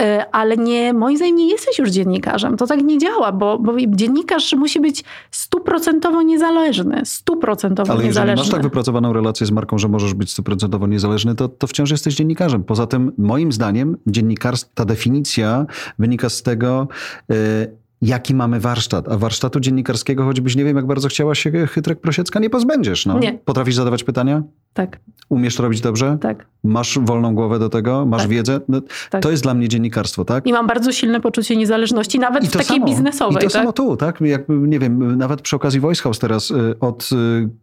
E, ale nie, moim zdaniem nie jesteś już dziennikarzem. To tak nie działa, bo, bo dziennikarz musi być stuprocentowo niezależny. Stuprocentowo ale niezależny. Ale jeżeli masz tak wypracowaną relację z marką, że możesz być stuprocentowo niezależny, to, to wciąż jesteś dziennikarzem. Poza tym, moim zdaniem, dziennikarstwo, ta definicja wynika z tego, yy, jaki mamy warsztat. A warsztatu dziennikarskiego, choćbyś nie wiem, jak bardzo chciała się Chytrek Prosiecka, nie pozbędziesz. No. Nie. Potrafisz zadawać pytania? Tak. Umiesz to robić dobrze? Tak. Masz wolną głowę do tego? Masz tak. wiedzę? No, tak. To jest dla mnie dziennikarstwo, tak? I mam bardzo silne poczucie niezależności, nawet w takiej samo. biznesowej. I to tak? samo tu, tak? Jakby, nie wiem, nawet przy okazji Voice House teraz y, od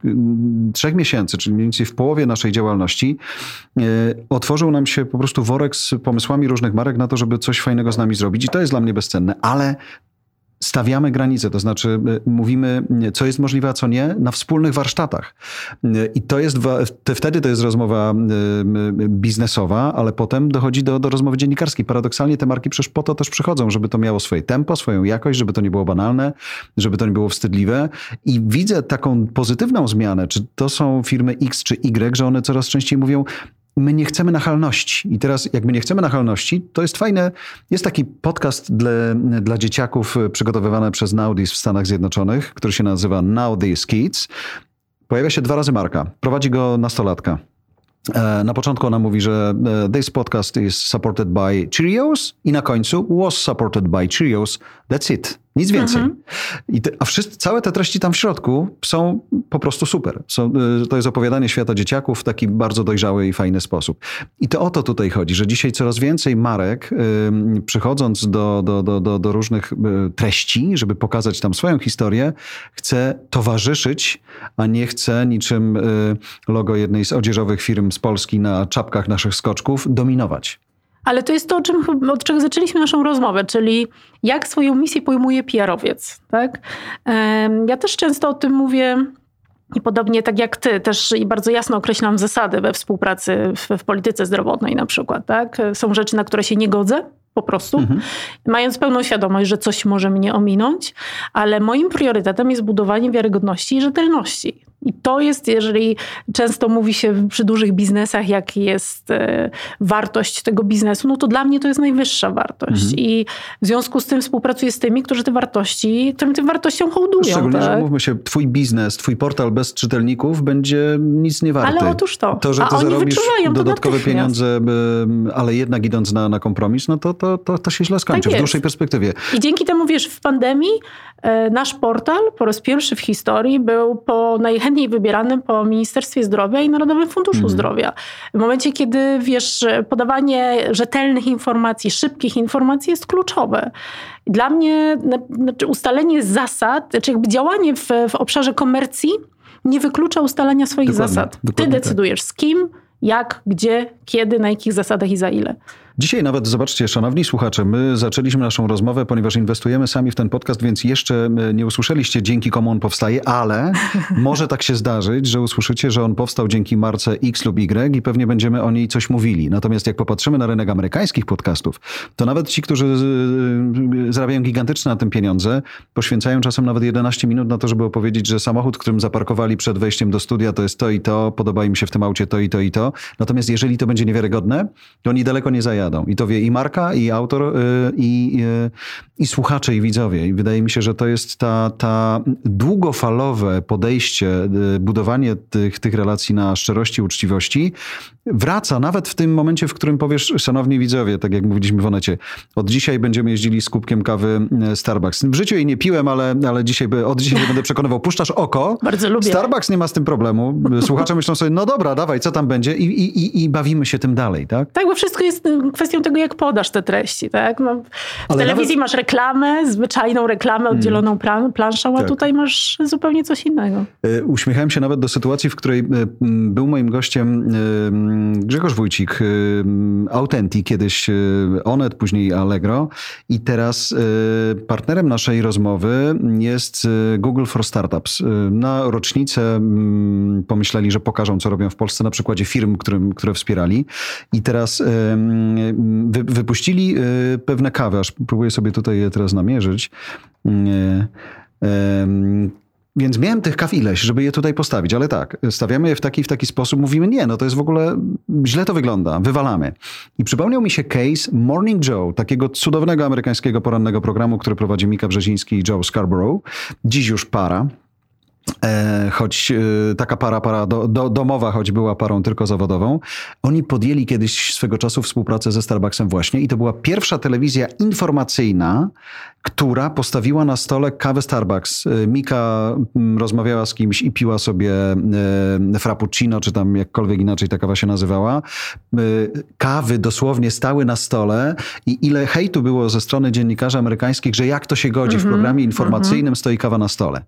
y, trzech miesięcy, czyli mniej więcej w połowie naszej działalności, y, otworzył nam się po prostu worek z pomysłami różnych marek na to, żeby coś fajnego z nami zrobić i to jest dla mnie bezcenne, ale stawiamy granice, to znaczy y, mówimy, co jest możliwe, a co nie, na wspólnych warsztatach. Y, I to jest, wtedy to jest rozmowa y, biznesowa, ale potem dochodzi do, do rozmowy dziennikarskiej. Paradoksalnie te marki przecież po to też przychodzą, żeby to miało swoje tempo, swoją jakość, żeby to nie było banalne, żeby to nie było wstydliwe. I widzę taką pozytywną zmianę, czy to są firmy X czy Y, że one coraz częściej mówią, my nie chcemy nachalności. I teraz, jak my nie chcemy nachalności, to jest fajne. Jest taki podcast dla, dla dzieciaków przygotowywany przez Nowdies w Stanach Zjednoczonych, który się nazywa Now Kids. Pojawia się dwa razy marka. Prowadzi go nastolatka. E, na początku ona mówi, że e, this podcast is supported by Cheerios i na końcu was supported by Cheerios. That's it. Nic więcej. Mhm. I te, a wszyscy, całe te treści tam w środku są po prostu super. Są, y, to jest opowiadanie świata dzieciaków w taki bardzo dojrzały i fajny sposób. I to o to tutaj chodzi, że dzisiaj coraz więcej marek, y, przychodząc do, do, do, do, do różnych y, treści, żeby pokazać tam swoją historię, chce towarzyszyć, a nie chce niczym y, logo jednej z odzieżowych firm z Polski na czapkach naszych skoczków dominować. Ale to jest to, czym, od czego zaczęliśmy naszą rozmowę, czyli jak swoją misję pojmuje PR-owiec. Tak? Ja też często o tym mówię. I podobnie tak jak ty, też i bardzo jasno określam zasady we współpracy w, w polityce zdrowotnej na przykład. Tak? Są rzeczy, na które się nie godzę, po prostu, mhm. mając pełną świadomość, że coś może mnie ominąć, ale moim priorytetem jest budowanie wiarygodności i rzetelności. I to jest, jeżeli często mówi się przy dużych biznesach, jak jest e, wartość tego biznesu, no to dla mnie to jest najwyższa wartość. Mhm. I w związku z tym współpracuję z tymi, którzy te wartości, tym, tym wartościom hołdują. Szczególnie, tak? że mówmy się, twój biznes, twój portal bez czytelników będzie nic nie warty. Ale otóż to. To, że ty A zarobisz dodatkowe pieniądze, ale jednak idąc na, na kompromis, no to, to, to, to się źle skończy tak w dłuższej perspektywie. I dzięki temu, wiesz, w pandemii nasz portal po raz pierwszy w historii był po najchętniej wybieranym po Ministerstwie Zdrowia i Narodowym Funduszu mhm. Zdrowia. W momencie, kiedy wiesz, podawanie rzetelnych informacji, szybkich informacji jest kluczowe. Dla mnie znaczy ustalenie zasad, czy jakby działanie w, w obszarze komercji nie wyklucza ustalania swoich dokładnie, zasad. Dokładnie Ty tak. decydujesz tak. z kim, jak, gdzie, kiedy, na jakich zasadach i za ile. Dzisiaj nawet, zobaczcie, szanowni słuchacze, my zaczęliśmy naszą rozmowę, ponieważ inwestujemy sami w ten podcast, więc jeszcze e, nie usłyszeliście dzięki komu on powstaje, ale może tak się zdarzyć, że usłyszycie, że on powstał dzięki marce X lub Y i pewnie będziemy o niej coś mówili. Natomiast jak popatrzymy na rynek amerykańskich podcastów, to nawet ci, którzy zarabiają gigantyczne na tym pieniądze, poświęcają czasem nawet 11 minut na to, żeby opowiedzieć, że samochód, którym zaparkowali przed wejściem do studia, to jest to i to, podoba im się w tym aucie to i to i to. Natomiast jeżeli to będzie niewiarygodne, to oni daleko nie zajadą I to wie i marka, i autor, y, i, y, i słuchacze, i widzowie. I wydaje mi się, że to jest ta, ta długofalowe podejście, y, budowanie tych, tych relacji na szczerości, uczciwości wraca nawet w tym momencie, w którym powiesz, szanowni widzowie, tak jak mówiliśmy w Onecie, od dzisiaj będziemy jeździli z kubkiem kawy Starbucks. W życiu jej nie piłem, ale, ale dzisiaj, od dzisiaj nie będę przekonywał. Puszczasz oko. Bardzo lubię. Starbucks nie ma z tym problemu. Słuchacze myślą sobie, no dobra, dawaj, co tam będzie? I, i, i bawimy się tym dalej, tak? Tak, bo wszystko jest kwestią tego, jak podasz te treści, tak? No, w Ale telewizji nawet... masz reklamę, zwyczajną reklamę oddzieloną hmm. planszą, a tak. tutaj masz zupełnie coś innego. E, uśmiechałem się nawet do sytuacji, w której e, był moim gościem e, Grzegorz Wójcik, Autenti, kiedyś Onet, później Allegro i teraz partnerem naszej rozmowy jest Google for Startups. Na rocznicę pomyśleli, że pokażą, co robią w Polsce na przykładzie firm, którym, które wspierali i teraz wy, wypuścili y, pewne kawy, aż próbuję sobie tutaj je teraz namierzyć. Więc miałem tych kaw ileś, żeby je tutaj postawić, ale tak, stawiamy je w taki w taki sposób, mówimy nie, no to jest w ogóle, źle to wygląda, wywalamy. I przypomniał mi się case Morning Joe, takiego cudownego amerykańskiego porannego programu, który prowadzi Mika Brzeziński i Joe Scarborough. Dziś już para, E, choć e, taka para, para do, do, domowa, choć była parą tylko zawodową, oni podjęli kiedyś swego czasu współpracę ze Starbucksem właśnie i to była pierwsza telewizja informacyjna, która postawiła na stole kawę Starbucks. E, Mika mm, rozmawiała z kimś i piła sobie frappuccino, czy tam jakkolwiek inaczej ta kawa się nazywała. Kawy dosłownie stały na stole i ile hejtu było ze strony dziennikarzy amerykańskich, że jak to się godzi, w mhm, programie informacyjnym mm -hmm. stoi kawa na stole.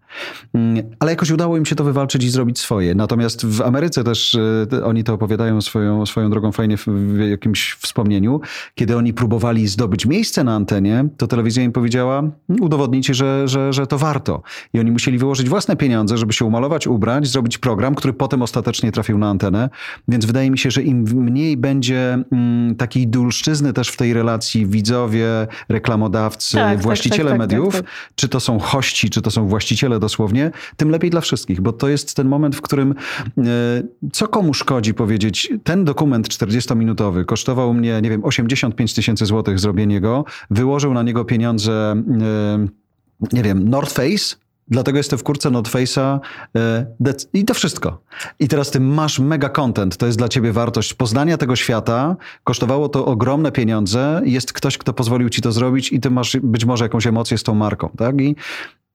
Mm, ale jakoś udało im się to wywalczyć i zrobić swoje. Natomiast w Ameryce też y, oni to opowiadają swoją, swoją drogą fajnie w jakimś wspomnieniu. Kiedy oni próbowali zdobyć miejsce na antenie, to telewizja im powiedziała, udowodnijcie, że, że, że to warto. I oni musieli wyłożyć własne pieniądze, żeby się umalować, ubrać, zrobić program, który potem ostatecznie trafił na antenę. Więc wydaje mi się, że im mniej będzie mm, takiej dulszczyzny też w tej relacji widzowie, reklamodawcy, tak, tak właściciele tak, tak, mediów, tak, czy to są hości, czy to są właściciele dosłownie, tym lepiej dla wszystkich, bo to jest ten moment, w którym e, co komu szkodzi powiedzieć, ten dokument 40-minutowy kosztował mnie, nie wiem, 85 tysięcy złotych zrobienie go, wyłożył na niego pieniądze, nie wiem, North Face, Dlatego jestem w kurce North Face'a e, i to wszystko. I teraz ty masz mega content, to jest dla ciebie wartość poznania tego świata, kosztowało to ogromne pieniądze, jest ktoś, kto pozwolił ci to zrobić i ty masz być może jakąś emocję z tą marką, tak? I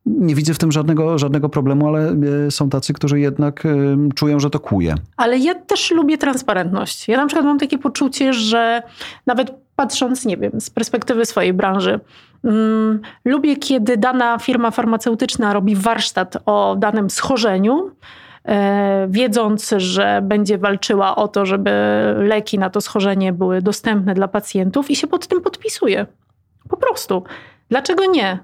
nie widzę w tym żadnego, żadnego problemu, ale e, są tacy, którzy jednak e, czują, że to kuje. Ale ja też lubię transparentność. Ja na przykład mam takie poczucie, że nawet patrząc, nie wiem, z perspektywy swojej branży, lubię, kiedy dana firma farmaceutyczna robi warsztat o danym schorzeniu, e, wiedząc, że będzie walczyła o to, żeby leki na to schorzenie były dostępne dla pacjentów i się pod tym podpisuje. Po prostu. Dlaczego nie?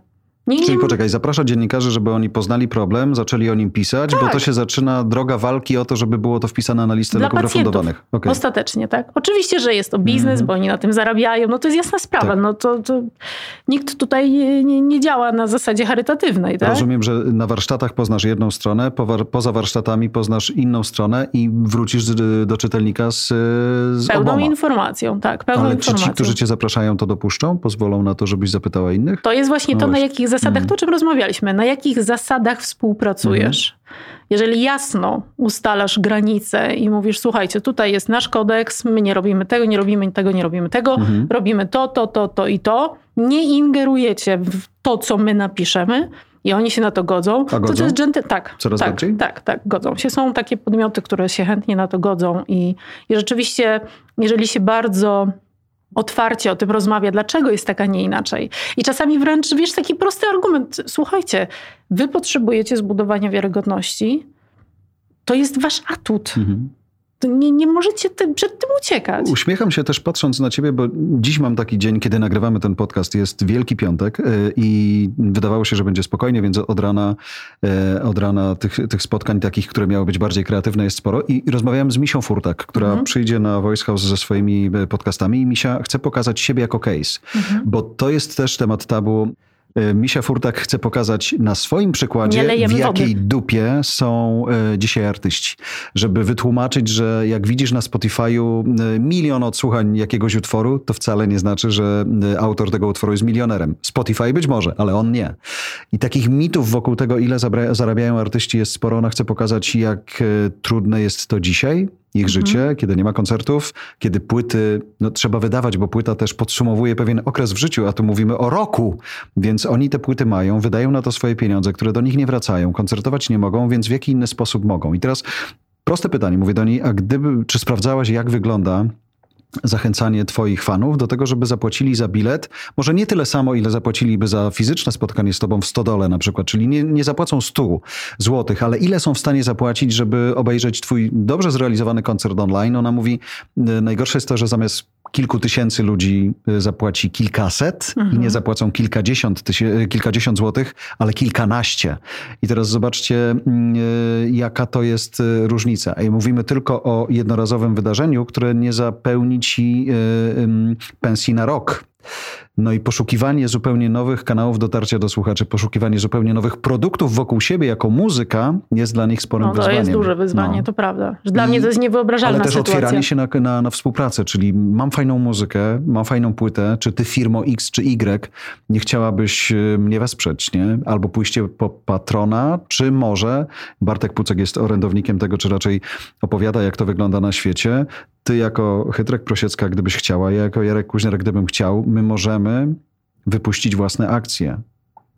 Nie, Czyli poczekaj, zaprasza dziennikarzy, żeby oni poznali problem, zaczęli o nim pisać, tak. bo to tak. się zaczyna droga walki o to, żeby było to wpisane na listę Dla leków refundowanych. Okay. Ostatecznie, tak. Oczywiście, że jest to biznes, mm-hmm. bo oni na tym zarabiają, no to jest jasna sprawa. Tak. No to, to, nikt tutaj nie, nie, działa na zasadzie charytatywnej. Tak? Rozumiem, że na warsztatach poznasz jedną stronę, po, poza warsztatami poznasz inną stronę i wrócisz do czytelnika z, z Pełną oboma. informacją, tak. Pełną Ale informacją. czy ci, którzy cię zapraszają, to dopuszczą? Pozwolą na to, żebyś zapytała innych? To jest właśnie no to, właśnie. na jakich zasadach, mm. to o czym rozmawialiśmy, na jakich zasadach współpracujesz. Mhm. Jeżeli jasno ustalasz granice i mówisz, słuchajcie, tutaj jest nasz kodeks, my nie robimy tego, nie robimy tego, nie robimy tego, mhm. robimy to, to, to, to i to, nie ingerujecie w to, co my napiszemy. i oni się na to godzą, A godzą? to to jest gentle... Tak, Coraz tak, bardziej? tak, tak, godzą się. Są takie podmioty, które się chętnie na to godzą i, i rzeczywiście, jeżeli się bardzo otwarcie o tym rozmawia, dlaczego jest tak, a nie inaczej. I czasami wręcz, wiesz, taki prosty argument. Słuchajcie, wy potrzebujecie zbudowania wiarygodności, to jest wasz atut. Mhm. To nie, nie możecie ty, przed tym uciekać. Uśmiecham się też patrząc na ciebie, bo dziś mam taki dzień, kiedy nagrywamy ten podcast. Jest Wielki Piątek y, i wydawało się, że będzie spokojnie, więc od rana, y, od rana tych, tych spotkań takich, które miały być bardziej kreatywne jest sporo. I rozmawiałem z Misią Furtak, która Mhm. przyjdzie na Voice House ze swoimi y, podcastami i Misia chce pokazać siebie jako case, Mhm. bo to jest też temat tabu. Y, Misia Furtak chce pokazać na swoim przykładzie, w jakiej wody. dupie są y, dzisiaj artyści. Żeby wytłumaczyć, że jak widzisz na Spotify'u y, milion odsłuchań jakiegoś utworu, to wcale nie znaczy, że autor tego utworu jest milionerem. Spotify być może, ale on nie. I takich mitów wokół tego, ile zarabiają artyści jest sporo. Ona chce pokazać, jak trudne jest to dzisiaj, ich życie, kiedy nie ma koncertów, kiedy płyty no, trzeba wydawać, bo płyta też podsumowuje pewien okres w życiu, a tu mówimy o roku, więc oni te płyty mają, wydają na to swoje pieniądze, które do nich nie wracają, koncertować nie mogą, więc w jaki inny sposób mogą. I teraz proste pytanie, mówię do niej, a gdyby, czy sprawdzałaś, jak wygląda zachęcanie twoich fanów do tego, żeby zapłacili za bilet, może nie tyle samo, ile zapłaciliby za fizyczne spotkanie z tobą w stodole na przykład, czyli nie, nie zapłacą 100 złotych, ale ile są w stanie zapłacić, żeby obejrzeć twój dobrze zrealizowany koncert online? Ona mówi, y, najgorsze jest to, że zamiast kilku tysięcy ludzi y, zapłaci kilkaset i nie zapłacą kilkadziesiąt, tysię- y, kilkadziesiąt złotych, ale kilkanaście. I teraz zobaczcie, mm, y, jaka to jest różnica. I mówimy tylko o jednorazowym wydarzeniu, które nie zapełni ci pensji na rok. No i poszukiwanie zupełnie nowych kanałów dotarcia do słuchaczy, poszukiwanie zupełnie nowych produktów wokół siebie jako muzyka jest dla nich sporym No, to wyzwaniem. jest duże wyzwanie, No. to prawda. Dla I- mnie to jest niewyobrażalna Ale też sytuacja. otwieranie się na, na, na współpracę, czyli mam fajną muzykę, mam fajną płytę, czy ty firmo X czy Y nie chciałabyś y, mnie wesprzeć, nie? Albo pójście po patrona, czy może, Bartek Pucek jest orędownikiem tego, czy raczej opowiada, jak to wygląda na świecie. Ty jako Chytrek Prosiecka, gdybyś chciała, ja jako Jarek Kuźner, gdybym chciał, my możemy wypuścić własne akcje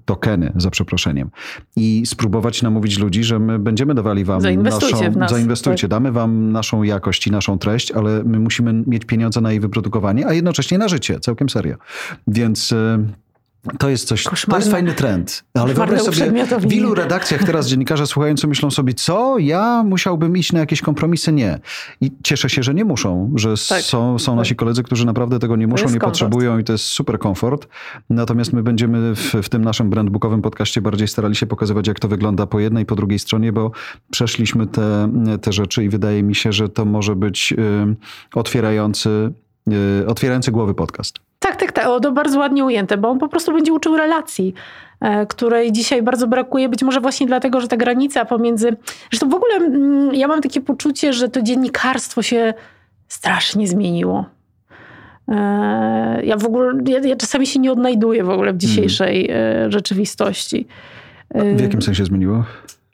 tokeny, za przeproszeniem. I spróbować namówić ludzi, że my będziemy dawali wam Zainwestujcie naszą... w nas, Zainwestujcie, tak. damy wam naszą jakość i naszą treść, ale my musimy mieć pieniądze na jej wyprodukowanie, a jednocześnie na życie, całkiem serio. Więc... To jest coś, to Koszmarne. jest fajny trend. Ale Koszmarne wyobraź sobie, w ilu redakcjach teraz dziennikarze słuchający myślą sobie, co, ja musiałbym iść na jakieś kompromisy? Nie. I cieszę się, że nie muszą, że Tak, są, są nasi koledzy, którzy naprawdę tego nie muszą, nie komfort. potrzebują i to jest super komfort. Natomiast my będziemy w, w tym naszym brandbookowym podcaście bardziej starali się pokazywać, jak to wygląda po jednej i po drugiej stronie, bo przeszliśmy te, te rzeczy i wydaje mi się, że to może być y, otwierający, y, otwierający głowy podcast. Tak, tak, tak. O, to bardzo ładnie ujęte, bo on po prostu będzie uczył relacji, e, której dzisiaj bardzo brakuje. Być może właśnie dlatego, że ta granica pomiędzy. Zresztą w ogóle mm, ja mam takie poczucie, że to dziennikarstwo się strasznie zmieniło. E, Ja w ogóle, ja, ja czasami się nie odnajduję w ogóle w dzisiejszej e, rzeczywistości. W jakim sensie zmieniło?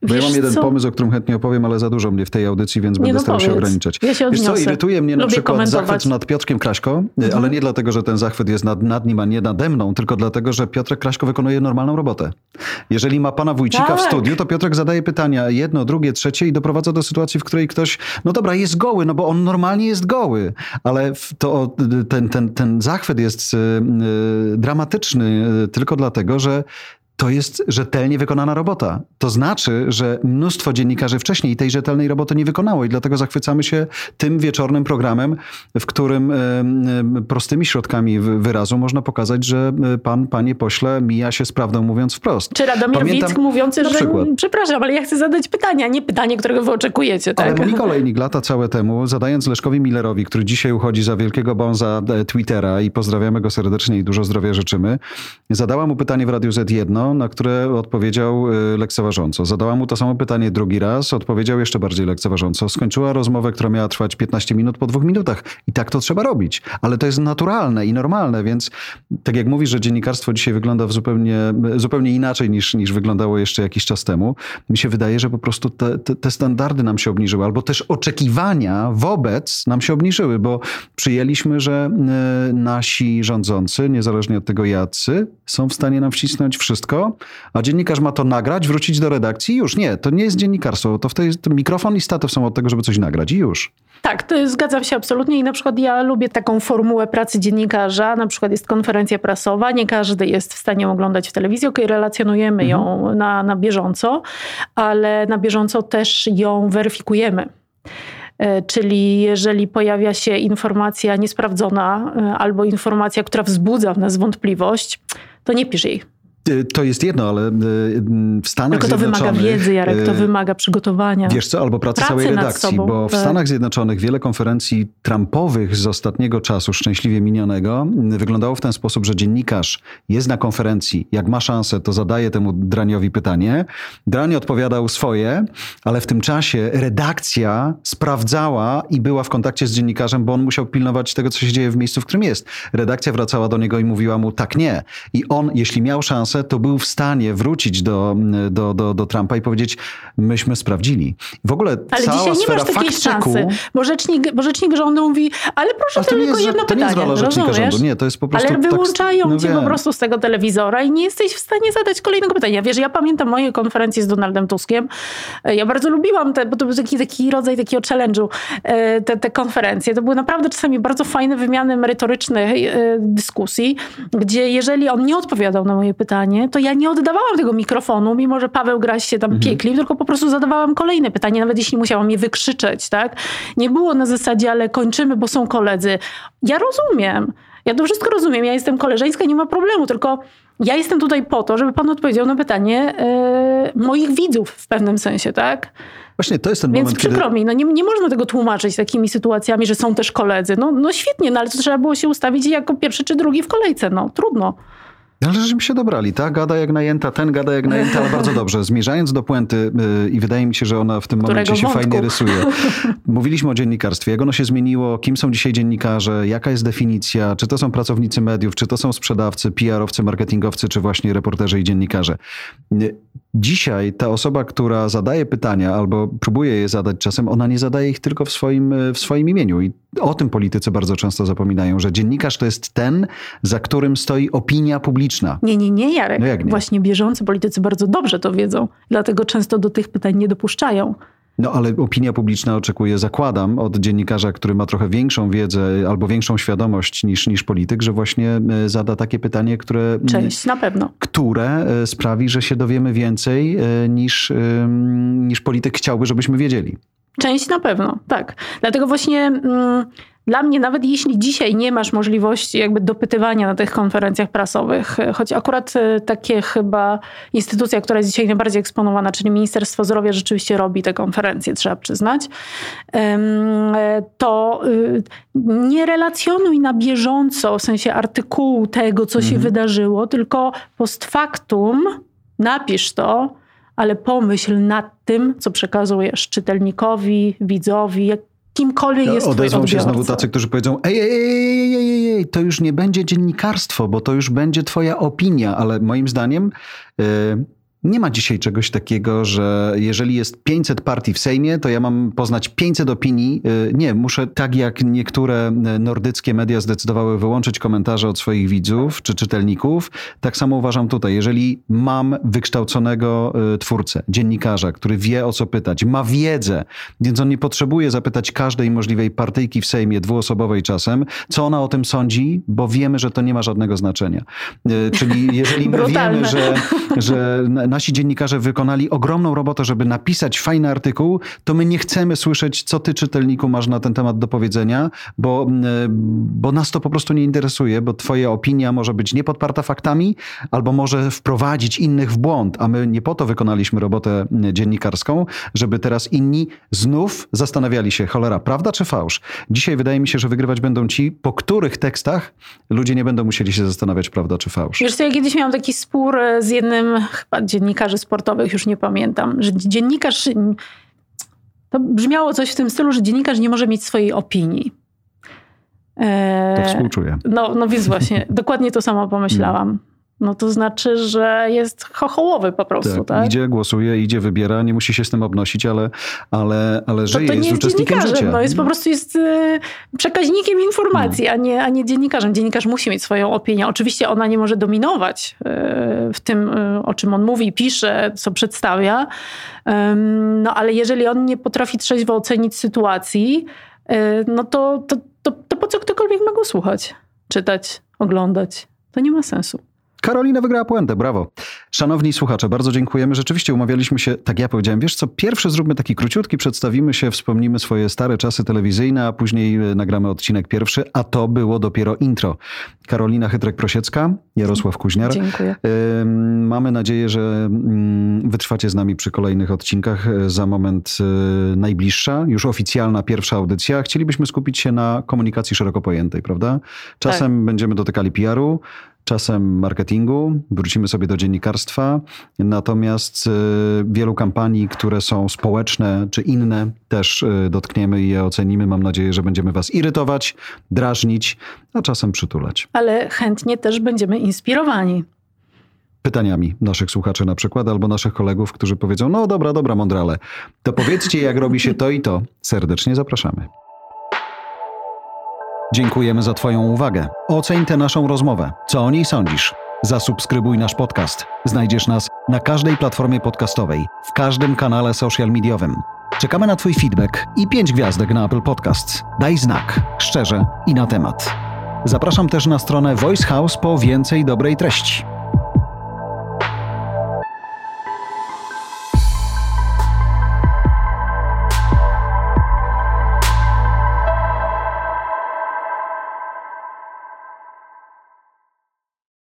Bo ja mam jeden co? pomysł, o którym chętnie opowiem, ale za dużo mnie w tej audycji, więc Nie, będę no starał się powiedz. ograniczać. Ja się Wiesz co, irytuje mnie na Lubię przykład zachwyt nad Piotrkiem Kraśko, y, Mhm. ale nie dlatego, że ten zachwyt jest nad, nad nim, a nie nade mną, tylko dlatego, że Piotrek Kraśko wykonuje normalną robotę. Jeżeli ma pana Wójcika w Tak. studiu, to Piotrek zadaje pytania jedno, drugie, trzecie i doprowadza do sytuacji, w której ktoś, no dobra, jest goły, no bo on normalnie jest goły, ale w- to, ten, ten, ten zachwyt jest y, y, dramatyczny tylko dlatego, że to jest rzetelnie wykonana robota. To znaczy, że mnóstwo dziennikarzy wcześniej tej rzetelnej roboty nie wykonało i dlatego zachwycamy się tym wieczornym programem, w którym prostymi środkami wy- wyrazu można pokazać, że pan, panie pośle, mija się z prawdą mówiąc wprost. Czy Radomir Pamiętam- Wick mówiący, że przykład. przepraszam, ale ja chcę zadać pytania, nie pytanie, którego wy oczekujecie. Ale Tak? Monika Olejnik lata całe temu, zadając Leszkowi Millerowi, który dzisiaj uchodzi za wielkiego bonza e, Twittera i pozdrawiamy go serdecznie i dużo zdrowia życzymy, zadała mu pytanie w Radiu Z1, na które odpowiedział e, lekceważąco. Zadała mu to samo pytanie drugi raz, odpowiedział jeszcze bardziej lekceważąco. Skończyła rozmowę, która miała trwać 15 minut po dwóch minutach. I tak to trzeba robić. Ale to jest naturalne i normalne, więc tak jak mówisz, że dziennikarstwo dzisiaj wygląda w zupełnie, zupełnie inaczej niż, niż wyglądało jeszcze jakiś czas temu, mi się wydaje, że po prostu te, te, te standardy nam się obniżyły, albo też oczekiwania wobec nam się obniżyły, bo przyjęliśmy, że e, nasi rządzący, niezależnie od tego jacy, są w stanie nam wcisnąć wszystko, wszystko, a dziennikarz ma to nagrać, wrócić do redakcji już. Nie, to nie jest dziennikarstwo. To wtedy to mikrofon i statyw są od tego, żeby coś nagrać i już. Tak, to zgadzam się absolutnie i na przykład ja lubię taką formułę pracy dziennikarza, na przykład jest konferencja prasowa, nie każdy jest w stanie oglądać w telewizji, ok, relacjonujemy mhm. ją na, na bieżąco, ale na bieżąco też ją weryfikujemy. E, czyli jeżeli pojawia się informacja niesprawdzona e, albo informacja, która wzbudza w nas wątpliwość, to nie pisz jej to jest jedno, ale y, w Stanach Tylko to wymaga wiedzy, Jarek, to y, wymaga przygotowania. Wiesz co, albo pracy, pracy całej redakcji, bo w tak. Stanach Zjednoczonych wiele konferencji Trumpowych z ostatniego czasu, szczęśliwie minionego, wyglądało w ten sposób, że dziennikarz jest na konferencji, jak ma szansę, to zadaje temu Draniowi pytanie. Drań odpowiadał swoje, ale w tym czasie redakcja sprawdzała i była w kontakcie z dziennikarzem, bo on musiał pilnować tego, co się dzieje w miejscu, w którym jest. Redakcja wracała do niego i mówiła mu tak nie. I on, jeśli miał szansę, to był w stanie wrócić do, do, do, do Trumpa i powiedzieć, myśmy sprawdzili. W ogóle ale cała dzisiaj nie masz takiej szansy, bo rzecznik, bo rzecznik rządu mówi, ale proszę, to, tylko jedno to pytanie. To nie jest rola rzecznika rozumiesz? rządu, nie, to jest po prostu... Ale wyłączają tak, no cię po prostu z tego telewizora i nie jesteś w stanie zadać kolejnego pytania. Wiesz, ja pamiętam moje konferencje z Donaldem Tuskiem. Ja bardzo lubiłam te, bo to był taki, taki rodzaj takiego challenge'u, e, te, te konferencje. To były naprawdę czasami bardzo fajne wymiany merytorycznych e, dyskusji, gdzie jeżeli on nie odpowiadał na moje pytanie, to ja nie oddawałam tego mikrofonu, mimo że Paweł Graś się tam mhm. piekli, tylko po prostu zadawałam kolejne pytanie, nawet jeśli musiałam je wykrzyczeć, tak? Nie było na zasadzie, ale kończymy, bo są koledzy. Ja rozumiem. Ja to wszystko rozumiem. Ja jestem koleżeńska, nie ma problemu, tylko ja jestem tutaj po to, żeby pan odpowiedział na pytanie yy, moich widzów w pewnym sensie, tak? Właśnie to jest ten Więc moment, przykro kiedy... mi, no nie, nie można tego tłumaczyć takimi sytuacjami, że są też koledzy. No, no świetnie, no ale to trzeba było się ustawić jako pierwszy czy drugi w kolejce. No trudno. Ale żeśmy się dobrali, tak? Gada jak najęta, ten gada jak najęta, ale bardzo dobrze. Zmierzając do puenty yy, i wydaje mi się, że ona w tym Którego momencie się wątku? fajnie rysuje. Mówiliśmy o dziennikarstwie, jak ono się zmieniło, kim są dzisiaj dziennikarze, jaka jest definicja, czy to są pracownicy mediów, czy to są sprzedawcy, PR-owcy, marketingowcy, czy właśnie reporterzy i dziennikarze. Dzisiaj ta osoba, która zadaje pytania albo próbuje je zadać czasem, ona nie zadaje ich tylko w swoim, w swoim imieniu. I o tym politycy bardzo często zapominają, że dziennikarz to jest ten, za którym stoi opinia publiczna. Nie, nie, nie, Jarek. No jak nie? Właśnie bieżący politycy bardzo dobrze to wiedzą, dlatego często do tych pytań nie dopuszczają. No ale opinia publiczna oczekuje, zakładam, od dziennikarza, który ma trochę większą wiedzę albo większą świadomość niż, niż polityk, że właśnie e, zada takie pytanie, które. Część na pewno. Które e, sprawi, że się dowiemy więcej e, niż, niż polityk chciałby, żebyśmy wiedzieli. Część na pewno, tak. Dlatego właśnie. Mm, dla mnie, nawet jeśli dzisiaj nie masz możliwości jakby dopytywania na tych konferencjach prasowych, choć akurat e, takie chyba instytucja, która jest dzisiaj najbardziej eksponowana, czyli Ministerstwo Zdrowia rzeczywiście robi te konferencje, trzeba przyznać, e, to y, nie relacjonuj na bieżąco, w sensie artykułu tego, co się mhm. wydarzyło, tylko post factum napisz to, ale pomyśl nad tym, co przekazujesz czytelnikowi, widzowi, kimkolwiek jest Odezwą się znowu tacy, którzy powiedzą ej, ej, ej, ej, ej, to już nie będzie dziennikarstwo, bo to już będzie twoja opinia, ale moim zdaniem... Nie ma dzisiaj czegoś takiego, że jeżeli jest 500 partii w Sejmie, to ja mam poznać 500 opinii. Y, nie, muszę tak jak niektóre y, nordyckie media zdecydowały wyłączyć komentarze od swoich widzów czy czytelników, tak samo uważam tutaj. Jeżeli mam wykształconego y, twórcę, dziennikarza, który wie o co pytać, ma wiedzę, więc on nie potrzebuje zapytać każdej możliwej partyjki w Sejmie, dwuosobowej czasem, co ona o tym sądzi, bo wiemy, że to nie ma żadnego znaczenia. Czyli jeżeli my wiemy, że, że nasi dziennikarze wykonali ogromną robotę, żeby napisać fajny artykuł, to my nie chcemy słyszeć, co ty czytelniku masz na ten temat do powiedzenia, bo, e, bo nas to po prostu nie interesuje, bo twoja opinia może być niepodparta faktami, albo może wprowadzić innych w błąd, a my nie po to wykonaliśmy robotę dziennikarską, żeby teraz inni znów zastanawiali się, cholera, prawda czy fałsz? Dzisiaj wydaje mi się, że wygrywać będą ci, po których tekstach ludzie nie będą musieli się zastanawiać, prawda czy fałsz. Wiesz co, ja kiedyś miałam taki spór e, z jednym chyba dziennikarzy sportowych, już nie pamiętam, że dziennikarz. To brzmiało coś w tym stylu, że dziennikarz nie może mieć swojej opinii. To współczuję. No, no więc właśnie, dokładnie to samo pomyślałam. No to znaczy, że jest chochołowy po prostu, tak? tak? Idzie, głosuje, idzie, wybiera, nie musi się z tym obnosić, ale, ale, ale żyje, to, to jest, jest uczestnikiem życia. No jest po prostu jest y, przekaźnikiem informacji, no. a, nie, a nie dziennikarzem. Dziennikarz musi mieć swoją opinię. Oczywiście ona nie może dominować y, w tym, y, o czym on mówi, pisze, co przedstawia, no ale jeżeli on nie potrafi trzeźwo ocenić sytuacji, no to, to, to, to po co ktokolwiek ma go słuchać, czytać, oglądać? To nie ma sensu. Karolina wygrała puentę, brawo. Szanowni słuchacze, bardzo dziękujemy. Rzeczywiście umawialiśmy się, tak ja powiedziałem, wiesz co, pierwszy zróbmy taki króciutki, przedstawimy się, wspomnimy swoje stare czasy telewizyjne, a później e, nagramy odcinek pierwszy, a to było dopiero intro. Karolina Chytrek-Prosiecka, Jarosław Kuźniar. Dziękuję. Mamy nadzieję, że mm, wytrwacie z nami przy kolejnych odcinkach. E, za moment e, najbliższa, już oficjalna pierwsza audycja. Chcielibyśmy skupić się na komunikacji szeroko pojętej, prawda? Czasem tak. będziemy dotykali PR-u, czasem marketingu, wrócimy sobie do dziennikarstwa, natomiast y, wielu kampanii, które są społeczne czy inne, też y, dotkniemy i je ocenimy. Mam nadzieję, że będziemy Was irytować, drażnić, a czasem przytulać. Ale chętnie też będziemy inspirowani pytaniami naszych słuchaczy na przykład, albo naszych kolegów, którzy powiedzą, no dobra, dobra, mądrale, to powiedzcie, jak robi się to i to. Serdecznie zapraszamy. Dziękujemy za Twoją uwagę. Oceń tę naszą rozmowę. Co o niej sądzisz? Zasubskrybuj nasz podcast. Znajdziesz nas na każdej platformie podcastowej, w każdym kanale social mediowym. Czekamy na Twój feedback i pięć gwiazdek na Apple Podcasts. Daj znak, szczerze i na temat. Zapraszam też na stronę Voice House po więcej dobrej treści.